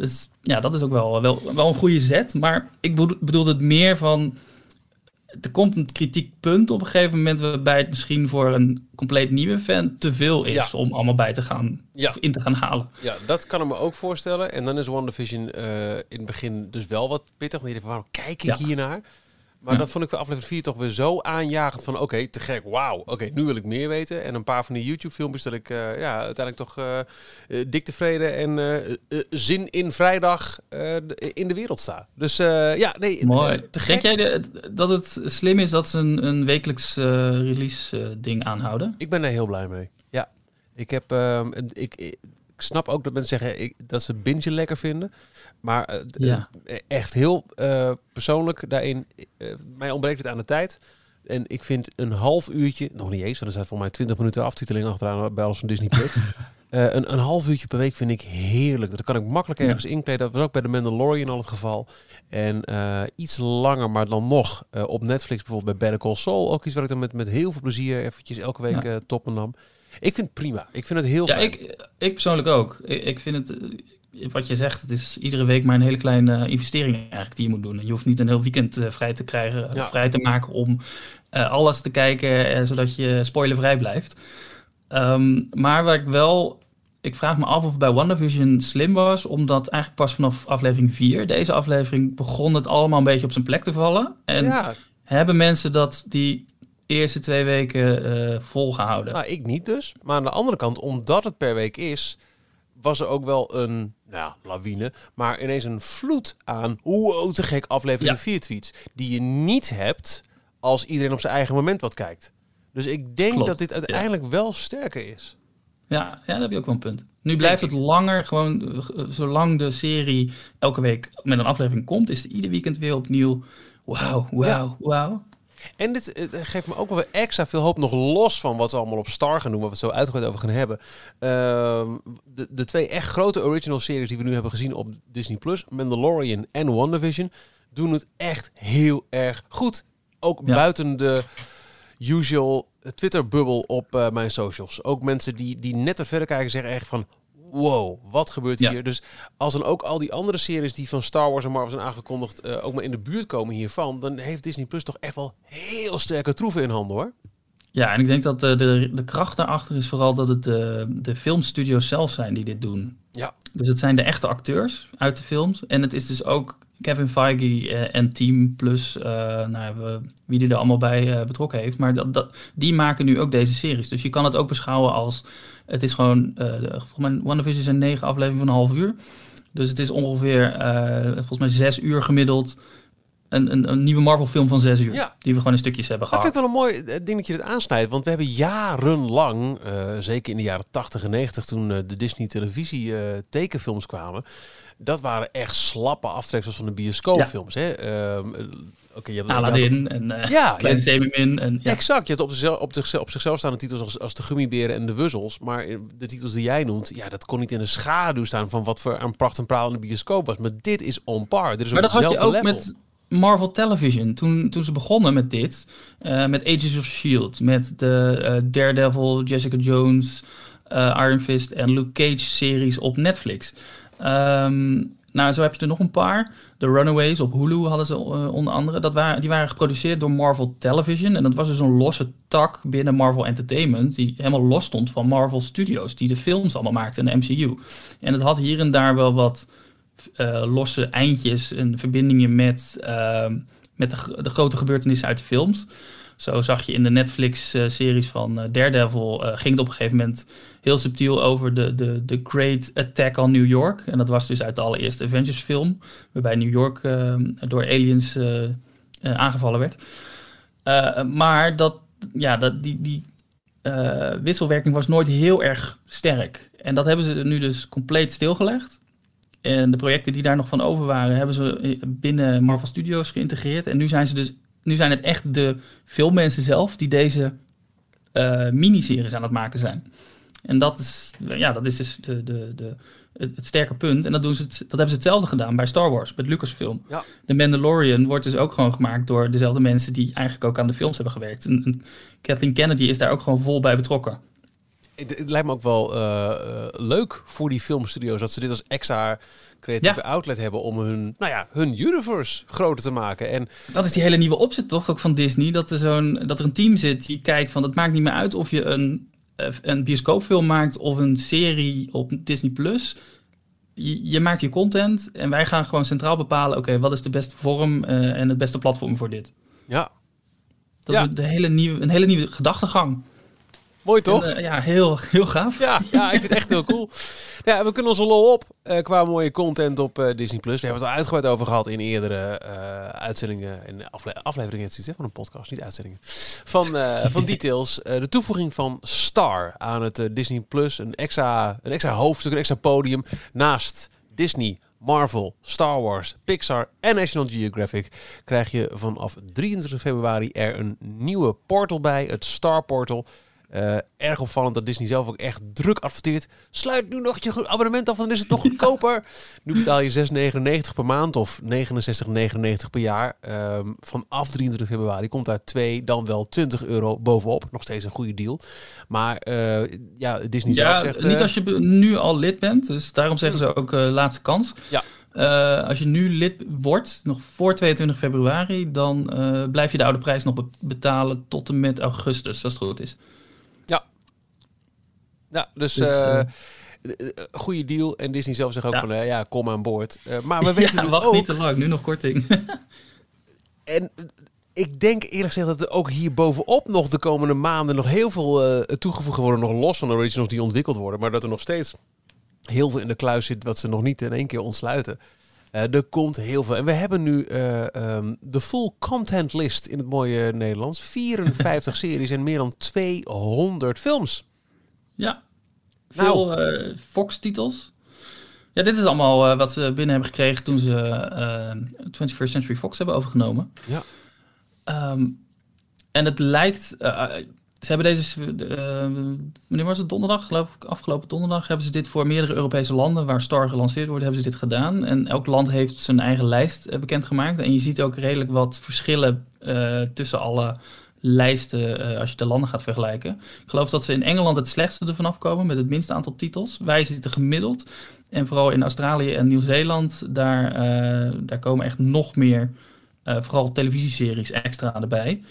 Dus ja, dat is ook wel, wel, wel een goede zet. Maar ik bedoel, het meer van, er komt een kritiekpunt op een gegeven moment waarbij het misschien voor een compleet nieuwe fan te veel is Ja. om allemaal bij te gaan, Ja. of in te gaan halen. Ja, dat kan ik me ook voorstellen. En dan is WandaVision eh in het begin dus wel wat pittig. Denk je waarom kijk ik Ja. hiernaar? Maar Ja. dat vond ik voor aflevering 4 toch weer zo aanjagend van... oké, te gek, wauw. Oké, nu wil ik meer weten. En een paar van die YouTube-filmpjes dat ik eh, ja, uiteindelijk toch eh, eh, dik tevreden... en zin in vrijdag in de wereld sta. Dus ja, nee, Mooi. te gek. Denk jij de- dat het slim is dat ze een, een wekelijks eh, release eh, ding aanhouden? Ik ben daar heel blij mee. Ja, ik heb, ehm, ik, ik, ik snap ook dat mensen zeggen ik, dat ze bingen lekker vinden, maar eh, Ja. eh, echt heel eh, persoonlijk daarin. mij ontbreekt het aan de tijd. En ik vind een half uurtje, nog niet eens, want er zijn voor mij 20 minuten aftiteling achteraan bij alles van Disney Plus. Een, een half uurtje per week vind ik heerlijk. Dat kan ik makkelijk Ja. ergens inkleden. Dat was ook bij The Mandalorian al het geval. En iets langer, maar dan nog op Netflix bijvoorbeeld bij Better Call Saul. Ook iets waar ik dan met, met heel veel plezier eventjes elke week Ja. toppen nam. Ik vind het prima. Ik vind het heel Ja, fijn. ik, ik persoonlijk ook. Ik, ik vind het, wat je zegt, het is iedere week maar een hele kleine eh, investering eigenlijk die je moet doen. Je hoeft niet een heel weekend eh, vrij te krijgen, Ja. vrij te maken om eh, alles te kijken, eh, zodat je spoilervrij blijft. Ehm, maar waar ik wel, ik vraag me af of het bij WandaVision slim was, omdat eigenlijk pas vanaf aflevering 4, deze aflevering, begon het allemaal een beetje op zijn plek te vallen. En ja, hebben mensen dat die eerste twee weken eh, volgehouden? nou, ik niet dus. Maar aan de andere kant, omdat het per week is, was er ook wel een nou, ja, lawine, maar ineens een vloed aan wow, te gek aflevering Ja. 4 tweets. Die je niet hebt als iedereen op zijn eigen moment wat kijkt. Dus ik denk Klopt, dat dit uiteindelijk wel sterker is. Ja, ja, daar heb je ook wel een punt. Nu blijft het langer, gewoon zolang de serie elke week met een aflevering komt, is het ieder weekend weer opnieuw. Wauw, wauw, wauw. En dit eh, geeft me ook wel weer extra veel hoop, nog los van wat we allemaal op Star gaan doen, waar we het zo uitgebreid over gaan hebben. Ehm, de, de twee echt grote original series die we nu hebben gezien op Disney Plus, Mandalorian en WandaVision, doen het echt heel erg goed. Ook Ja. buiten de usual Twitter-bubbel op eh, mijn socials. Ook mensen die, die net wat verder kijken zeggen echt van... Wow, wat gebeurt Ja. hier? Dus als dan ook al die andere series die van Star Wars en Marvel zijn aangekondigd... eh, ook maar in de buurt komen hiervan... dan heeft Disney Plus toch echt wel heel sterke troeven in handen, hoor. Ja, en ik denk dat de, de, de kracht daarachter is vooral dat het de, de filmstudio's zelf zijn die dit doen. Ja. Dus het zijn de echte acteurs uit de films. En het is dus ook Kevin Feige eh, en team plus eh, nou, we- wie die er allemaal bij eh, betrokken heeft. Maar dat, dat, die maken nu ook deze series. Dus je kan het ook beschouwen als... Het is gewoon... de- volgens mij WandaVision zijn negen afleveringen van een half uur. Dus het is ongeveer eh, volgens mij zes uur gemiddeld... Een, een, een nieuwe Marvel film van zes uur. Ja. Die we gewoon in stukjes hebben Dat gehad. vind ik wel een mooi eh, ding dat je dit aansnijdt. Want we hebben jarenlang, zeker in de jaren 80 en 90, toen de Disney televisie tekenfilms kwamen. Dat waren echt slappe aftreksels van de bioscoopfilms. hè? Eh, Oké, je hebt- had- Aladdin en eh Ja, Kleine ja, Zeemermin. En, ja. Exact, je hebt op, zichzelf, op, zichzelf, op zichzelf staande titels als, als de Gummiberen en de Wuzzels. Maar eh, de titels die jij noemt, ja, dat kon niet in de schaduw staan van wat voor een pracht en praal in de bioscoop was. Maar dit is on par. Dit is Maar dat had je ook level. met Marvel Television. Toen, toen ze begonnen met dit, eh, met Agents of S.H.I.E.L.D., met de eh, Daredevil, Jessica Jones, Iron Fist en Luke Cage series op Netflix. Ehm, Nou, zo heb je er nog een paar. The Runaways op Hulu hadden ze eh, onder andere. Dat waren, die waren geproduceerd door Marvel Television. En dat was dus een losse tak binnen Marvel Entertainment. Die helemaal los stond van Marvel Studios. Die de films allemaal maakten in de MCU. En het had hier en daar wel wat eh, losse eindjes en verbindingen met, uh, met de, de, grote gebeurtenissen uit de films. Zo zag je in de Netflix-series van uh, Daredevil, ging het op een gegeven moment heel subtiel over de, de, de Great Attack on New York. En dat was dus uit de allereerste Avengers-film, waarbij New York door aliens aangevallen werd. maar dat, ja, dat, die, die wisselwerking was nooit heel erg sterk. En dat hebben ze nu dus compleet stilgelegd. En de projecten die daar nog van over waren, hebben ze binnen Marvel Studios geïntegreerd. En nu zijn ze dus, nu zijn het echt de filmmensen zelf die deze uh, miniseries aan het maken zijn. En dat is, ja, dat is dus de, de, de, het, het sterke punt. En dat, doen ze dat hebben ze hetzelfde gedaan bij Star Wars, met Lucasfilm. Ja. De Mandalorian wordt dus ook gewoon gemaakt door dezelfde mensen die eigenlijk ook aan de films hebben gewerkt. En, en Kathleen Kennedy is daar ook gewoon vol bij betrokken. Het, lijkt me ook wel uh, leuk voor die filmstudio's dat ze dit als extra creatieve outlet hebben om hun, nou ja, hun universe groter te maken. En dat is die hele nieuwe opzet toch ook van Disney, dat er, zo'n, dat er een team zit die kijkt van het maakt niet meer uit of je een, eh, een bioscoopfilm maakt of een serie op Disney Plus. Je, je maakt je content en wij gaan gewoon centraal bepalen, oké, wat is de beste vorm uh, en het beste platform voor dit. Ja. Dat is de hele nieuwe, een hele nieuwe gedachtegang. Mooi toch? En, uh, ja, heel, heel gaaf. Ja, ja, ik vind het echt heel cool. Ja, we kunnen onze lol op uh, qua mooie content op uh, Disney+. Plus. We hebben het al uitgebreid over gehad in eerdere uitzendingen en afle afleveringen het van een podcast, niet uitzendingen. Van, van Details. de toevoeging van Star aan het Disney+. Plus. Een extra, een extra hoofdstuk, een extra podium naast Disney, Marvel, Star Wars, Pixar en National Geographic krijg je vanaf 23 februari er een nieuwe portal bij, het Star Portal. Uh, erg opvallend dat Disney zelf ook echt druk adverteert. Sluit nu nog je abonnement af, dan is het toch goedkoper. nu betaal je 6,99 per maand of 69,99 per jaar. Um, vanaf 23 februari komt daar 2, dan wel 20 euro bovenop. Nog steeds een goede deal. Maar uh, ja, Disney ja, zelf zegt... niet als je nu al lid bent. Dus daarom zeggen ze ook laatste kans. Ja. Uh, als je nu lid wordt, nog voor 22 februari, dan uh, blijf je de oude prijs nog be betalen tot en met augustus, als het goed is. Ja, dus, dus uh, goede deal. En Disney zelf zegt ook ja. van, uh, ja, kom aan boord. Uh, maar we weten ja, nu wacht ook... niet te lang, nu nog korting. en ik denk eerlijk gezegd dat er ook hier bovenop nog de komende maanden nog heel veel toegevoegd worden, nog los van de originals die ontwikkeld worden. Maar dat er nog steeds heel veel in de kluis zit wat ze nog niet in één keer ontsluiten. Uh, er komt heel veel. En we hebben nu uh, um, de full content list in het mooie Nederlands. 54 series en meer dan 200 films. Ja, veel nou. uh, Fox-titels. Ja, dit is allemaal uh, wat ze binnen hebben gekregen toen ze uh, 21st Century Fox hebben overgenomen. Ja. Um, en het lijkt... ze hebben deze... wanneer was het? Donderdag, geloof ik. Afgelopen donderdag hebben ze dit voor meerdere Europese landen... waar Star gelanceerd wordt, hebben ze dit gedaan. En elk land heeft zijn eigen lijst bekendgemaakt. En je ziet ook redelijk wat verschillen tussen alle lijsten uh, als je de landen gaat vergelijken. Ik geloof dat ze in Engeland het slechtste ervan afkomen met het minste aantal titels. Wij zitten gemiddeld. En vooral in Australië en Nieuw-Zeeland, daar, uh, daar komen echt nog meer, uh, vooral televisieseries extra erbij.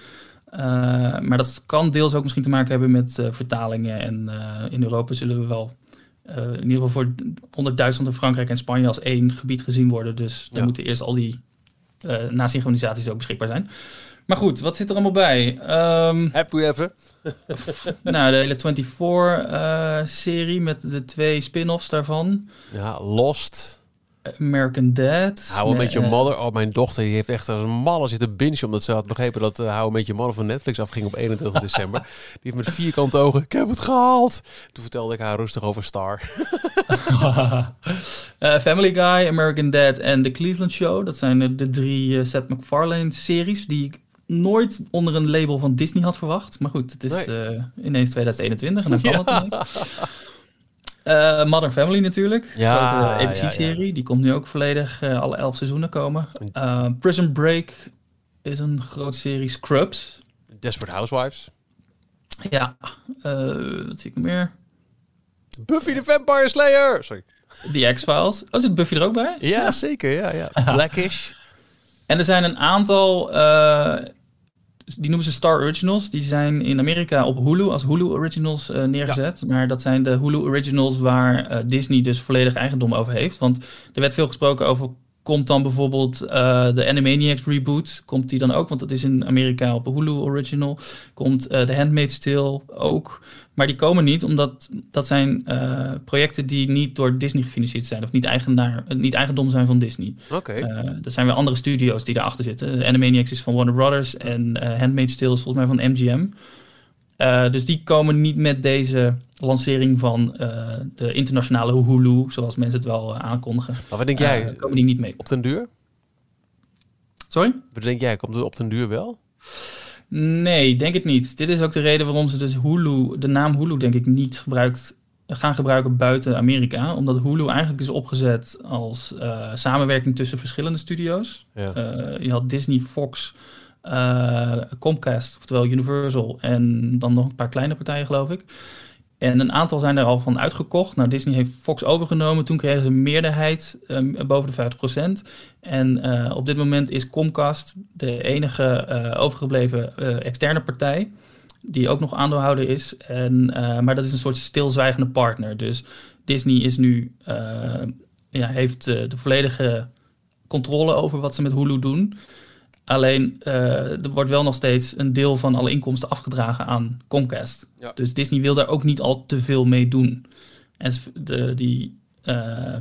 maar dat kan deels ook misschien te maken hebben met vertalingen. En in Europa zullen we wel in ieder geval voor 100.000 in Frankrijk en Spanje als één gebied gezien worden. Dus dan ja. moeten eerst al die nasynchronisaties ook beschikbaar zijn. Maar goed, wat zit er allemaal bij? Um, Heb je even? nou, de hele 24-serie uh, met de twee spin-offs daarvan. Ja, Lost. American Dad. Hou een beetje uh, Mother. Oh, mijn dochter die heeft echt als een malle zitten binge omdat ze had begrepen dat uh, Hou een beetje Mother van Netflix afging op 21 december. Die heeft met vierkante ogen, ik heb het gehaald. Toen vertelde ik haar rustig over Star. uh, Family Guy, American Dad en The Cleveland Show. Dat zijn de, de drie Seth MacFarlane series die ik nooit onder een label van Disney had verwacht. Maar goed, het is nee. ineens 2021 en dan kan ja. het ineens. Uh, Modern Family natuurlijk. Ja, grote ABC-serie. Ja, ja. Die komt nu ook volledig uh, alle elf seizoenen komen. Uh, Prison Break is een grote serie. Scrubs. Desperate Housewives. Ja. wat zie ik meer? Buffy the Vampire Slayer. Sorry. The X-Files. Oh, zit Buffy er ook bij? Ja, zeker. Ja, ja. Blackish. En er zijn een aantal, eh, die noemen ze Star Originals. Die zijn in Amerika op Hulu als Hulu Originals eh, neergezet. Maar dat zijn de Hulu Originals waar eh, Disney dus volledig eigendom over heeft. Want er werd veel gesproken over Komt dan bijvoorbeeld uh, de Animaniacs reboot, komt die dan ook? Want dat is in Amerika op Hulu original. Komt uh, The Handmaid's Tale ook. Maar die komen niet, omdat dat zijn uh, projecten die niet door Disney gefinancierd zijn. Of niet, eigenaar, niet eigendom zijn van Disney. Oké. Okay. dat zijn weer andere studio's die daarachter zitten. De Animaniacs is van Warner Brothers en Handmaid's Tale is volgens mij van MGM. Uh, dus die komen niet met deze lancering van uh, de internationale Hulu, zoals mensen het wel uh, aankondigen. Maar wat denk jij? komen die niet mee. Op den duur? Sorry? Wat denk jij? Komt het op den duur wel? Nee, denk het niet. Dit is ook de reden waarom ze dus Hulu, de naam Hulu denk ik niet gebruikt, gaan gebruiken buiten Amerika. Omdat Hulu eigenlijk is opgezet als samenwerking tussen verschillende studio's. Ja. je had Disney, Fox, uh, Comcast, oftewel Universal, en dan nog een paar kleine partijen, geloof ik. En een aantal zijn er al van uitgekocht. Nou, Disney heeft Fox overgenomen. Toen kregen ze een meerderheid um, boven de 50%. En uh, op dit moment is Comcast de enige uh, overgebleven externe partij. Die ook nog aandeelhouder is. En, maar dat is een soort stilzwijgende partner. Dus Disney is nu, ja, heeft de volledige controle over wat ze met Hulu doen. Alleen uh, er wordt wel nog steeds een deel van alle inkomsten afgedragen aan Comcast. Ja. Dus Disney wil daar ook niet al te veel mee doen. En de, die uh,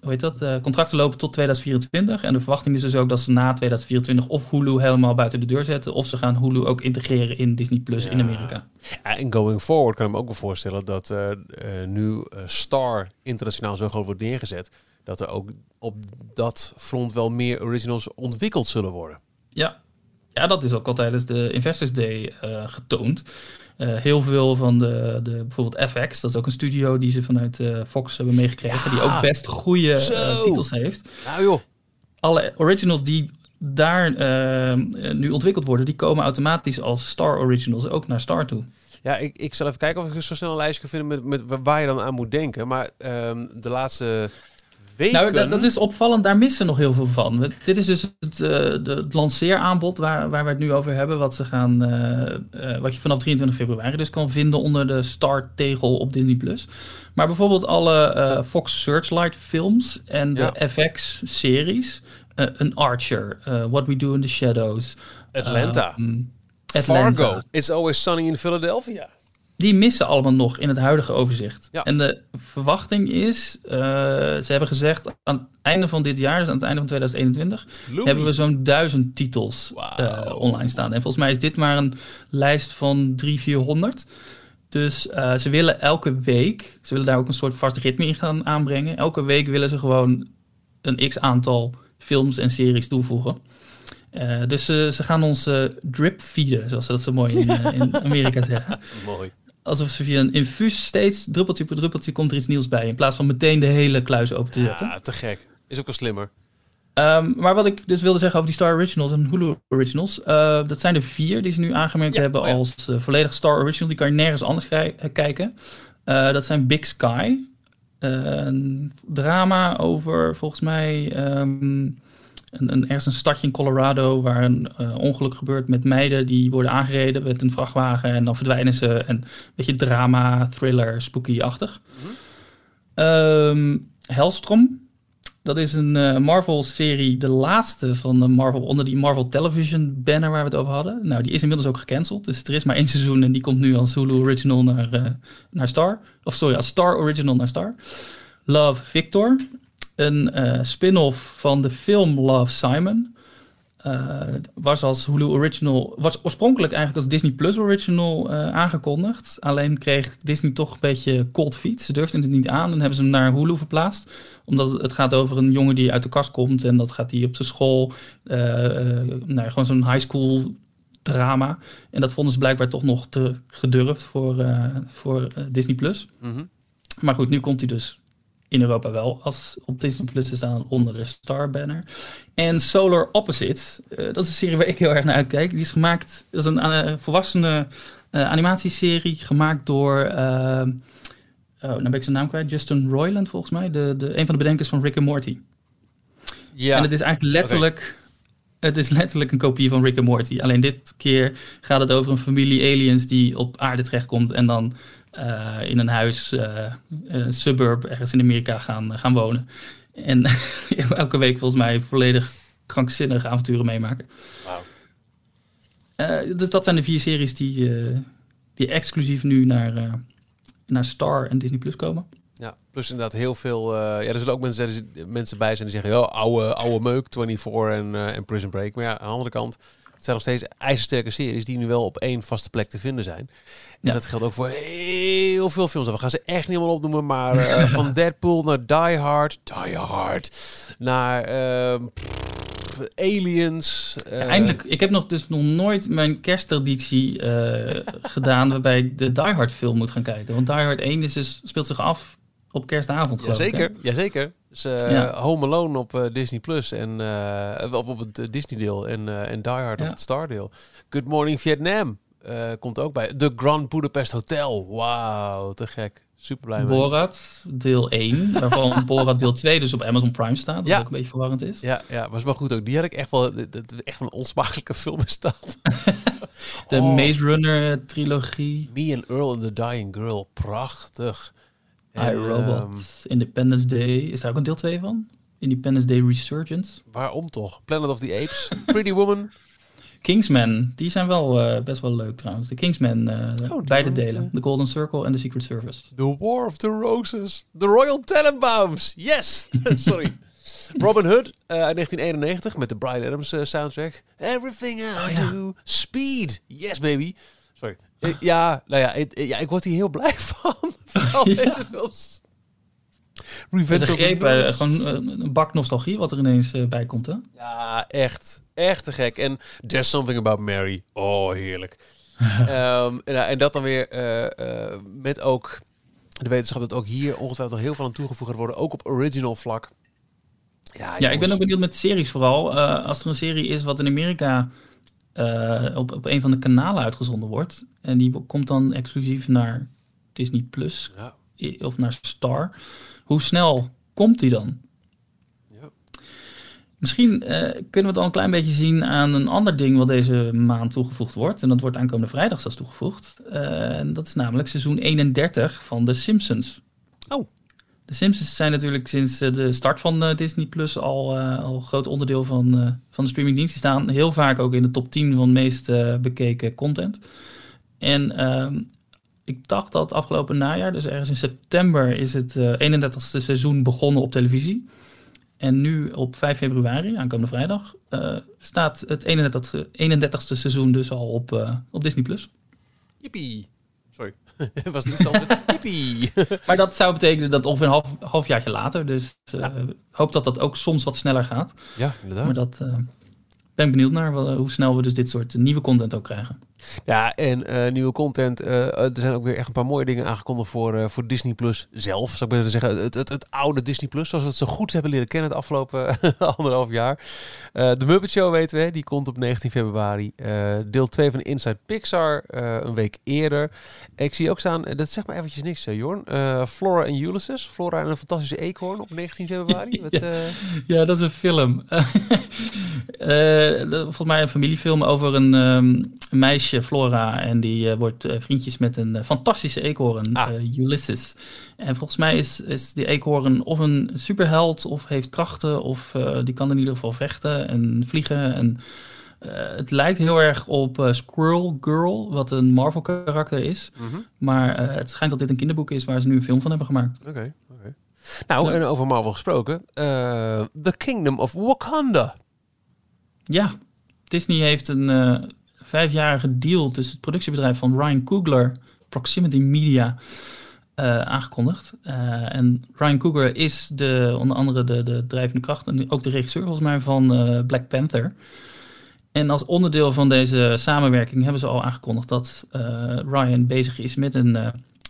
hoe heet dat? Uh, contracten lopen tot 2024. En de verwachting is dus ook dat ze na 2024 of Hulu helemaal buiten de deur zetten. Of ze gaan Hulu ook integreren in Disney Plus Ja. in Amerika. En going forward kan ik me ook wel voorstellen dat eh, eh, nu eh, Star internationaal zo groot wordt neergezet. Dat er ook op dat front wel meer originals ontwikkeld zullen worden. Ja. ja, dat is ook al tijdens de Investors Day eh, getoond. Eh, heel veel van de, de, bijvoorbeeld FX, dat is ook een studio die ze vanuit eh, Fox hebben meegekregen, die ook best goede titels heeft. Nou joh. Alle originals die daar nu ontwikkeld worden, die komen automatisch als Star Originals ook naar Star toe. Ja, ik, ik zal even kijken of ik zo snel een lijstje kan vinden met, met waar je dan aan moet denken. Maar ehm, de laatste weken... Nou, dat, dat is opvallend, daar missen nog heel veel van. Dit is dus het, eh, het lanceeraanbod waar, waar we het nu over hebben, wat, ze gaan, eh, eh, wat je vanaf 23 februari dus kan vinden onder de Star-tegel op Disney+. Plus. Maar bijvoorbeeld alle Fox Searchlight films en de Ja. FX-series, een Archer, What We Do in the Shadows, Atlanta. ehm, Atlanta. Fargo. It's Always Sunny in Philadelphia. Die missen allemaal nog in het huidige overzicht. Ja. En de verwachting is, eh, ze hebben gezegd, aan het einde van dit jaar, dus aan het einde van 2021, Louis. hebben we zo'n duizend titels eh, online staan. En volgens mij is dit maar een lijst van 300, 400. Dus eh, ze willen elke week, ze willen daar ook een soort vast ritme in gaan aanbrengen. Elke week willen ze gewoon een x aantal films en series toevoegen. Dus ze ze gaan ons drip feeden, zoals ze dat zo mooi in, in Amerika zeggen Mooi. Alsof ze via een infuus steeds druppeltje per druppeltje komt er iets nieuws bij. In plaats van meteen de hele kluis open te zetten. Ja, te gek. Is ook wel slimmer. Ehm, maar wat ik dus wilde zeggen over die Star Originals en Hulu Originals. eh, dat zijn er vier die ze nu aangemerkt Ja, hebben oh ja. als eh, volledig Star Original. Die kan je nergens anders eh, kijken. Dat zijn Big Sky. een drama over volgens mij ehm, een, een, ergens een stadje in Colorado waar een eh, ongeluk gebeurt met meiden die worden aangereden met een vrachtwagen en dan verdwijnen ze. En een beetje drama, thriller, spooky-achtig. Ehm, Hellstrom. Dat is een eh, Marvel-serie, de laatste van de Marvel, onder die Marvel Television banner waar we het over hadden. Nou, die is inmiddels ook gecanceld. Dus er is maar één seizoen en die komt nu als Hulu Original naar, eh, naar Star. Of sorry, als Star Original naar Star. Love Victor. Een eh, spin-off van de film Love Simon. Eh, was als Hulu Original, was oorspronkelijk eigenlijk als Disney Plus Original eh, aangekondigd. Alleen kreeg Disney toch een beetje cold feet. Ze durfden het niet aan en hebben ze hem naar Hulu verplaatst. Omdat het, gaat over een jongen die uit de kast komt en dat gaat hij op zijn school. nou, gewoon zo'n high school drama. En dat vonden ze blijkbaar toch nog te gedurfd voor, voor Disney Plus. Mhm. Maar goed, nu komt hij dus in Europa wel als op Disney Plus te staan onder de Star banner. En Solar Opposites, eh, dat is een serie waar ik heel erg naar uitkijk. Die is gemaakt, dat is een eh, volwassene eh, animatieserie gemaakt door eh, eh, oh, dan ben ik zijn naam kwijt. Justin Roiland volgens mij. De, de, een van de bedenkers van Rick and Morty. Ja, En het is eigenlijk letterlijk... Het is letterlijk een kopie van Rick and Morty. Alleen dit keer gaat het over een familie aliens die op aarde terechtkomt en dan in een huis, eh, een suburb ergens in Amerika gaan, gaan wonen. En elke week volgens mij volledig krankzinnige avonturen meemaken. Eh, dus dat zijn de vier series die, eh, die exclusief nu naar, eh, naar Star en Disney Plus komen. Ja, plus inderdaad heel veel. eh, ja, er zullen ook mensen, mensen bij zijn die zeggen: ja, oude, oude meuk, 24 en, eh, en Prison Break. Maar ja, aan de andere kant, het zijn nog steeds ijzersterke series die nu wel op één vaste plek te vinden zijn. En Ja. dat geldt ook voor heel veel films. We gaan ze echt niet allemaal opnoemen, maar eh, van Deadpool naar Die Hard, Die Hard, naar ehm, pff, Aliens. eh, Ja, eindelijk, ik heb nog dus nog nooit mijn kersttraditie eh, gedaan waarbij ik de Die Hard film moet gaan kijken. Want Die Hard 1 is dus, speelt zich af op kerstavond ik, hè? Jazeker, jazeker. Dus eh, Ja. Home Alone op eh, Disney Plus en eh, op, op het Disney deel en, en Die Hard op Ja. het Star deel. Good Morning Vietnam komt ook bij. The Grand Budapest Hotel. Wauw, te gek. Super blij mee. Borat deel 1, waarvan Borat deel 2 dus op Amazon Prime staat. Wat Ja. ook een beetje verwarrend is. Ja, ja, was maar goed ook. Die had ik echt wel, dat- echt wel een onsmakelijke film is dat. De Oh. Maze Runner trilogie, Me and Earl and the Dying Girl. Prachtig. En, iRobot, ehm, Independence Day. Is daar ook een deel 2 van? Independence Day Resurgence. waarom toch? Planet of the Apes. Pretty Woman. Kingsman, die zijn wel eh, best wel leuk trouwens. De Kingsman, eh, die beide delen. eh, The Golden Circle en The Secret Service. The War of the Roses. The Royal Tenenbaums. Yes. Sorry. Robin Hood eh, uit 1991 met de Brian Adams eh, soundtrack. Everything I Oh, ja. do. Speed. Yes, baby. Sorry. Ja, nou ja, ik- ja, ik word hier heel blij van. Van al Ja. deze films. Revenge greep, Nerds. gewoon eh, een bak nostalgie wat er ineens eh, bij komt. Hè? Ja, echt. Echt te gek. En There's Something About Mary. Oh, heerlijk. Ehm, en, en dat dan weer met ook de wetenschap dat ook hier ongetwijfeld nog heel veel aan toegevoegd gaat worden. Ook op original vlak. Ja, Ja, ik ben ook benieuwd met series vooral. Als er een serie is wat in Amerika eh, op, op een van de kanalen uitgezonden wordt. En die komt dan exclusief naar Disney Plus Ja. of naar Star. Hoe snel komt die dan? Ja. Misschien eh, kunnen we het al een klein beetje zien aan een ander ding wat deze maand toegevoegd wordt. En dat wordt aankomende vrijdag zelfs toegevoegd. En dat is namelijk seizoen 31 van The Simpsons. Oh. De Simpsons zijn natuurlijk sinds eh, de start van eh, Disney Plus al, eh, al groot onderdeel van, van de streamingdienst. Die staan heel vaak ook in de top 10 van meest bekeken content. En ehm, ik dacht dat afgelopen najaar, dus ergens in september, is het eh 31ste seizoen begonnen op televisie. En nu op 5 februari, aankomende vrijdag, staat het 31ste, 31ste seizoen dus al op, op Disney Plus. Yippie. Sorry. Was het iets anders? Yippie. Maar dat zou betekenen dat ongeveer een half, halfjaartje later. Dus eh, Ja. ik hoop dat dat ook soms wat sneller gaat. ja, inderdaad. Maar dat eh, ben ik benieuwd naar hoe snel we dus dit soort nieuwe content ook krijgen. Ja, en eh, nieuwe content. eh, er zijn ook weer echt een paar mooie dingen aangekondigd voor, eh, voor Disney Plus zelf. Zou ik willen zeggen, het, het, het oude Disney Plus, zoals we het zo goed hebben leren kennen het afgelopen anderhalf jaar. Eh, de Muppet Show weten we, die komt op 19 februari. Eh, deel 2 van Inside Pixar, eh, een week eerder. Ik zie ook staan, eh, dat zegt maar eventjes niks, Jorn. Eh, Flora en Ulysses, Flora en een fantastische eekhoorn op 19 februari. Ja. eh, Ja, dat is een film. Eh, volgens mij een familiefilm over een ehm, meisje, Flora. En die eh, wordt eh, vriendjes met een eh, fantastische eekhoorn, Ah. eh, Ulysses. En volgens mij is, is die eekhoorn of een superheld of heeft krachten. Of eh, die kan in ieder geval vechten en vliegen. En, eh, het lijkt heel erg op eh, Squirrel Girl, wat een Marvel karakter is. mhm. Maar eh, het schijnt dat dit een kinderboek is waar ze nu een film van hebben gemaakt. Oké, oké. Nou, en over Marvel gesproken. eh, The Kingdom of Wakanda. Ja, Disney heeft een eh, vijfjarige deal tussen het productiebedrijf van Ryan Coogler, Proximity Media, eh, aangekondigd. Eh, en Ryan Coogler is de, onder andere de, de drijvende kracht en ook de regisseur volgens mij van eh, Black Panther. En als onderdeel van deze samenwerking hebben ze al aangekondigd dat Ryan bezig is met een,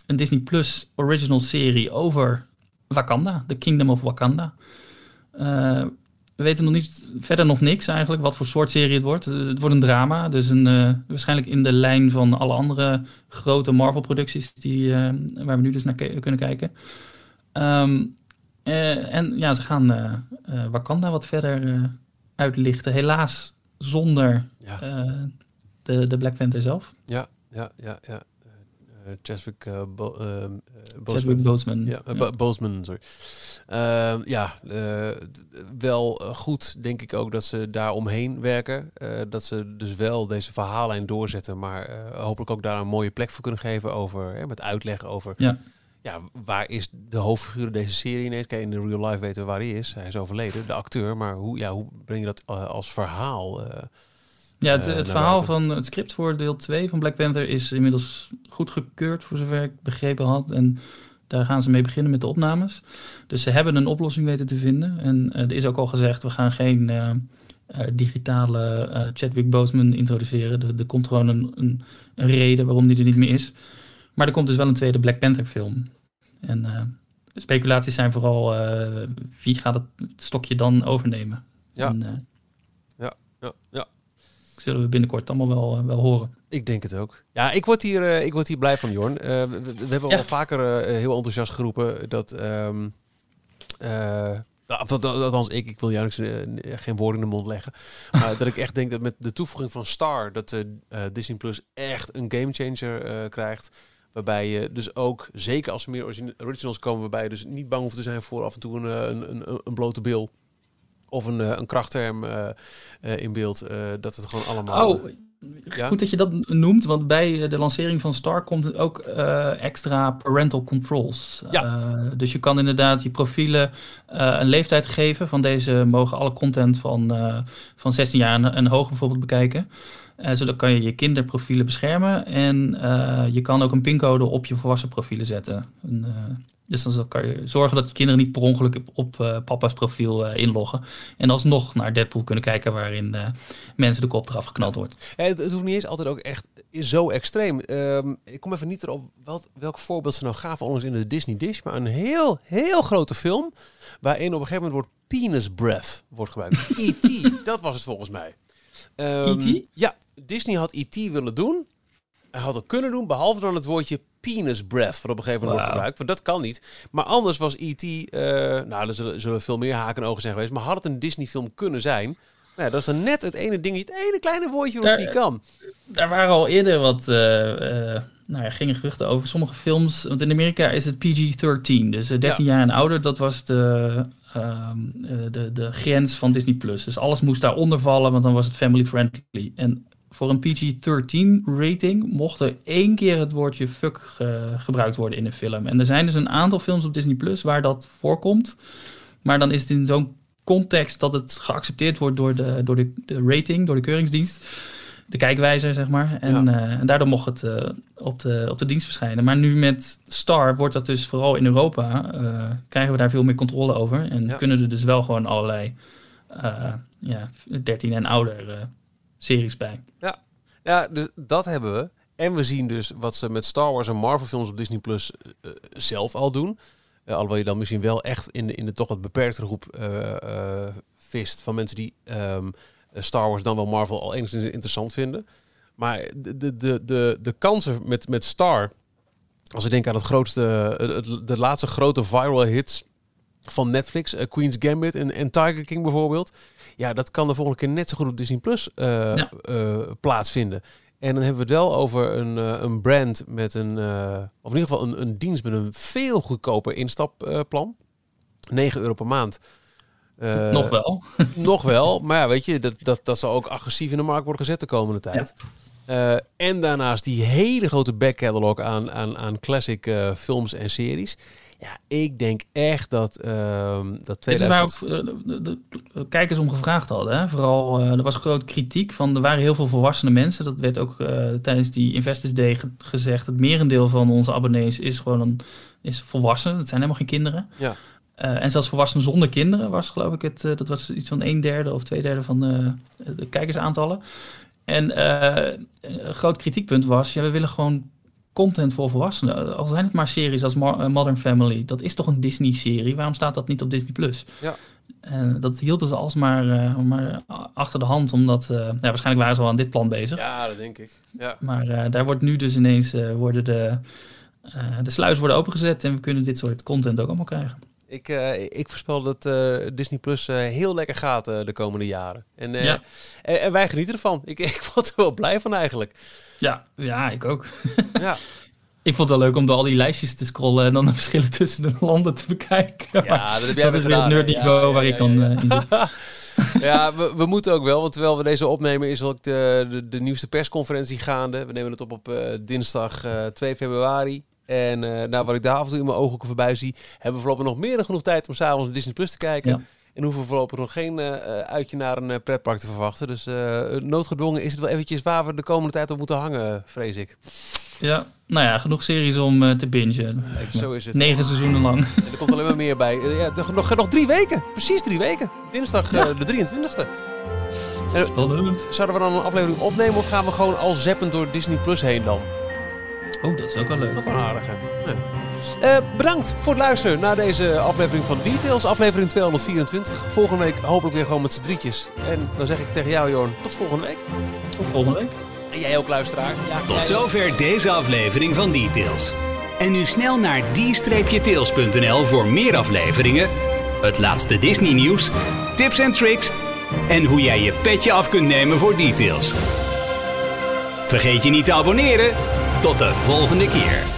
een Disney Plus original serie over Wakanda, The Kingdom of Wakanda. We weten nog niet, verder nog niks eigenlijk, wat voor soort serie het wordt. Eh, Het wordt een drama, dus een, eh, waarschijnlijk in de lijn van alle andere grote Marvel-producties die, eh, waar we nu dus naar kunnen kijken. Ehm, eh, en ja, ze gaan Wakanda wat verder uitlichten. Helaas zonder Ja, de, de Black Panther zelf. ja, ja, ja. ja. Eh, eh, Chadwick uh, Bo ehm, eh, Chadwick Boseman. Ja, eh, Ja. Bo- Boseman, sorry. Ehm, ja, eh, wel eh, goed denk ik ook dat ze daar omheen werken. Eh, dat ze dus wel deze verhaallijn doorzetten, maar eh, hopelijk ook daar een mooie plek voor kunnen geven over, hè, met uitleg over, Ja. ja, waar is de hoofdfiguur in deze serie ineens? Kijk, in de real life weten we waar hij is. Hij is overleden, de acteur, maar hoe, ja, hoe breng je dat eh, als verhaal? eh, Ja, het, eh, het verhaal van het script voor deel 2 van Black Panther is inmiddels goedgekeurd, voor zover ik begrepen had. En daar gaan ze mee beginnen met de opnames. Dus ze hebben een oplossing weten te vinden. En eh, er is ook al gezegd, we gaan geen eh, digitale eh, Chadwick Boseman introduceren. Er, er komt gewoon een, een, een reden waarom die er niet meer is. Maar er komt dus wel een tweede Black Panther film. En speculaties zijn vooral, wie gaat het stokje dan overnemen? Ja. En, ja, ja. Zullen we binnenkort allemaal wel, eh, wel horen. Ik denk het ook. Ja, ik word hier, eh, ik word hier blij van, Jorn. Eh, we, hebben Ja. al vaker heel enthousiast geroepen dat... of dat, dat- althans, ik, ik wil jou eh, geen woorden in de mond leggen. Maar dat ik echt denk dat met de toevoeging van Star... dat Disney Plus echt een gamechanger krijgt. Waarbij je dus ook, zeker als er meer origin- originals komen... waarbij je dus niet bang hoeft te zijn voor af en toe een, een, een, een blote bil... Of een, eh, een krachtterm eh, eh, in beeld. dat het gewoon allemaal... Oh, Ja? goed dat je dat noemt, want bij de lancering van Star komt ook extra parental controls. Ja. Dus je kan inderdaad je profielen een leeftijd geven. Van deze mogen alle content van, van 16 jaar en, en hoger bijvoorbeeld bekijken. Zodat kan je je kinderprofielen beschermen. En je kan ook een pincode op je volwassen profielen zetten. En, dus dan kan je zorgen dat je kinderen niet per ongeluk op, op eh, papa's profiel eh, inloggen. En alsnog naar Deadpool kunnen kijken waarin eh, mensen de kop eraf geknald wordt. Ja, het, het hoeft niet eens altijd ook echt zo extreem. Ehm, ik kom even niet erop wel, welk voorbeeld ze nou gaven onlangs in de Disney Dish. Maar een heel, heel grote film. Waarin op een gegeven moment wordt penis breath wordt gebruikt. E.T., dat was het volgens mij. E.T.? Ja, Disney had E.T. willen doen. Hij had het kunnen doen, behalve dan het woordje penis breath. Wat op een gegeven moment gebruikt. Want dat kan niet. Maar anders was E.T. eh, nou, er zullen, zullen veel meer haken en ogen zijn geweest. Maar had het een Disney film kunnen zijn... Nou dat is dan net het ene dingetje, het ene kleine woordje wat niet kan. Daar waren al eerder wat, eh, nou ja, gingen geruchten over sommige films. Want in Amerika is het PG-13, dus eh, 13 jaar en ouder. Dat was de, ehm, eh, de, de grens van Disney+. Plus. Dus alles moest daaronder vallen, want dan was het family friendly. En voor een PG-13 rating mocht er één keer het woordje fuck ge- gebruikt worden in een film. En er zijn dus een aantal films op Disney Plus waar dat voorkomt. Maar dan is het in zo'n context dat het geaccepteerd wordt door de, door de, de rating, door de keuringsdienst. De kijkwijzer, zeg maar. En, Ja. eh, en daardoor mocht het eh, op, de, op de dienst verschijnen. Maar nu met Star wordt dat dus vooral in Europa. eh, krijgen we daar veel meer controle over. En Ja. kunnen er dus wel gewoon allerlei eh, ja, 13 en ouder eh, series bij. Ja, dus dat hebben we. En we zien dus wat ze met Star Wars en Marvel films op Disney Plus eh, zelf al doen. Eh, alhoewel je dan misschien wel echt in de, in de toch wat beperkte groep eh, eh, vist van mensen die ehm, Star Wars dan wel Marvel al enigszins interessant vinden. Maar de, de, de, de, de kansen met, met Star, als ik denk aan het grootste, het, de laatste grote viral hits van Netflix, eh, Queen's Gambit en Tiger King bijvoorbeeld. Ja, dat kan de volgende keer net zo goed op Disney Plus eh, Ja. eh, plaatsvinden. En dan hebben we het wel over een, eh, een brand met een, of in ieder geval een, een dienst met een veel goedkoper instapplan. 9 euro per maand. Nog wel. nog wel, maar ja, weet je, dat, dat, dat zal ook agressief in de markt worden gezet de komende tijd. En daarnaast die hele grote backcatalog aan, aan, aan classic films en series. Ja, ik denk echt dat, ehm dat Dit is waar 2000... ook eh, de, de- de kijkers om gevraagd hadden. Hè? Vooral, eh, er was groot kritiek van, er waren heel veel volwassene mensen. Dat werd ook eh, tijdens die Investors Day ge- gezegd. Het merendeel van onze abonnees is gewoon een, is volwassen. Het zijn helemaal geen kinderen. Ja. En zelfs volwassenen zonder kinderen was geloof ik het, dat was iets van een derde of twee derde van de, de kijkersaantallen. En een groot kritiekpunt was, ja, we willen gewoon content voor volwassenen. Al zijn het maar series als eh, Modern Family, dat is toch een Disney-serie? Waarom staat dat niet op Disney+. Plus? Ja. En dat hielden ze alsmaar eh, maar achter de hand, omdat eh, ja, waarschijnlijk waren ze wel aan dit plan bezig. Ja, dat denk ik. Ja. Maar eh, daar wordt nu dus ineens eh, worden de, eh, de sluizen worden opengezet en we kunnen dit soort content ook allemaal krijgen. Ik, eh, ik voorspel dat eh, Disney Plus eh, heel lekker gaat eh, de komende jaren. En, eh, Ja. en, en wij genieten ervan. Ik, ik word er wel blij van eigenlijk. Ja, ja, ik ook. Ja, Ik vond het wel leuk om door al die lijstjes te scrollen en dan de verschillen tussen de landen te bekijken. ja dat heb jij dat weer is weer het nerdniveau Ja, waar ja, ik dan ja. eh, in zit. Ja, we, we moeten ook wel, want terwijl we deze opnemen is ook de, de, de nieuwste persconferentie gaande. We nemen het op op eh, dinsdag eh, 2 februari. En eh nou, wat ik daar af en toe in mijn ogen voorbij zie, hebben we voorlopig nog meer dan genoeg tijd om s'avonds Disney Plus te kijken. Ja. En hoeven we voorlopig nog geen eh, eh, uitje naar een eh, pretpark te verwachten. Dus noodgedwongen is het wel eventjes waar we de komende tijd op moeten hangen, vrees ik. Ja, nou ja, genoeg series om te bingen. Zo is het. Negen seizoenen lang. En er komt alleen maar meer bij. Ja, nog, nog, drie weken. Precies drie weken. Dinsdag de 23e. En, Spannend. zouden we dan een aflevering opnemen of gaan we gewoon al zeppend door Disney Plus heen dan? Oh, dat is ook wel leuk. Ook wel aardig, hè? Nee. Eh, bedankt voor het luisteren naar deze aflevering van Details, aflevering 224. Volgende week hopelijk weer gewoon met z'n drietjes. En dan zeg ik tegen jou, Jorn, tot volgende week. Tot volgende week. En jij ook, luisteraar. Ja, Tot jij- zover deze aflevering van Details. En nu snel naar d-tails.nl voor meer afleveringen, het laatste Disney nieuws, tips en tricks en hoe jij je petje af kunt nemen voor Details. Vergeet je niet te abonneren. Tot de volgende keer.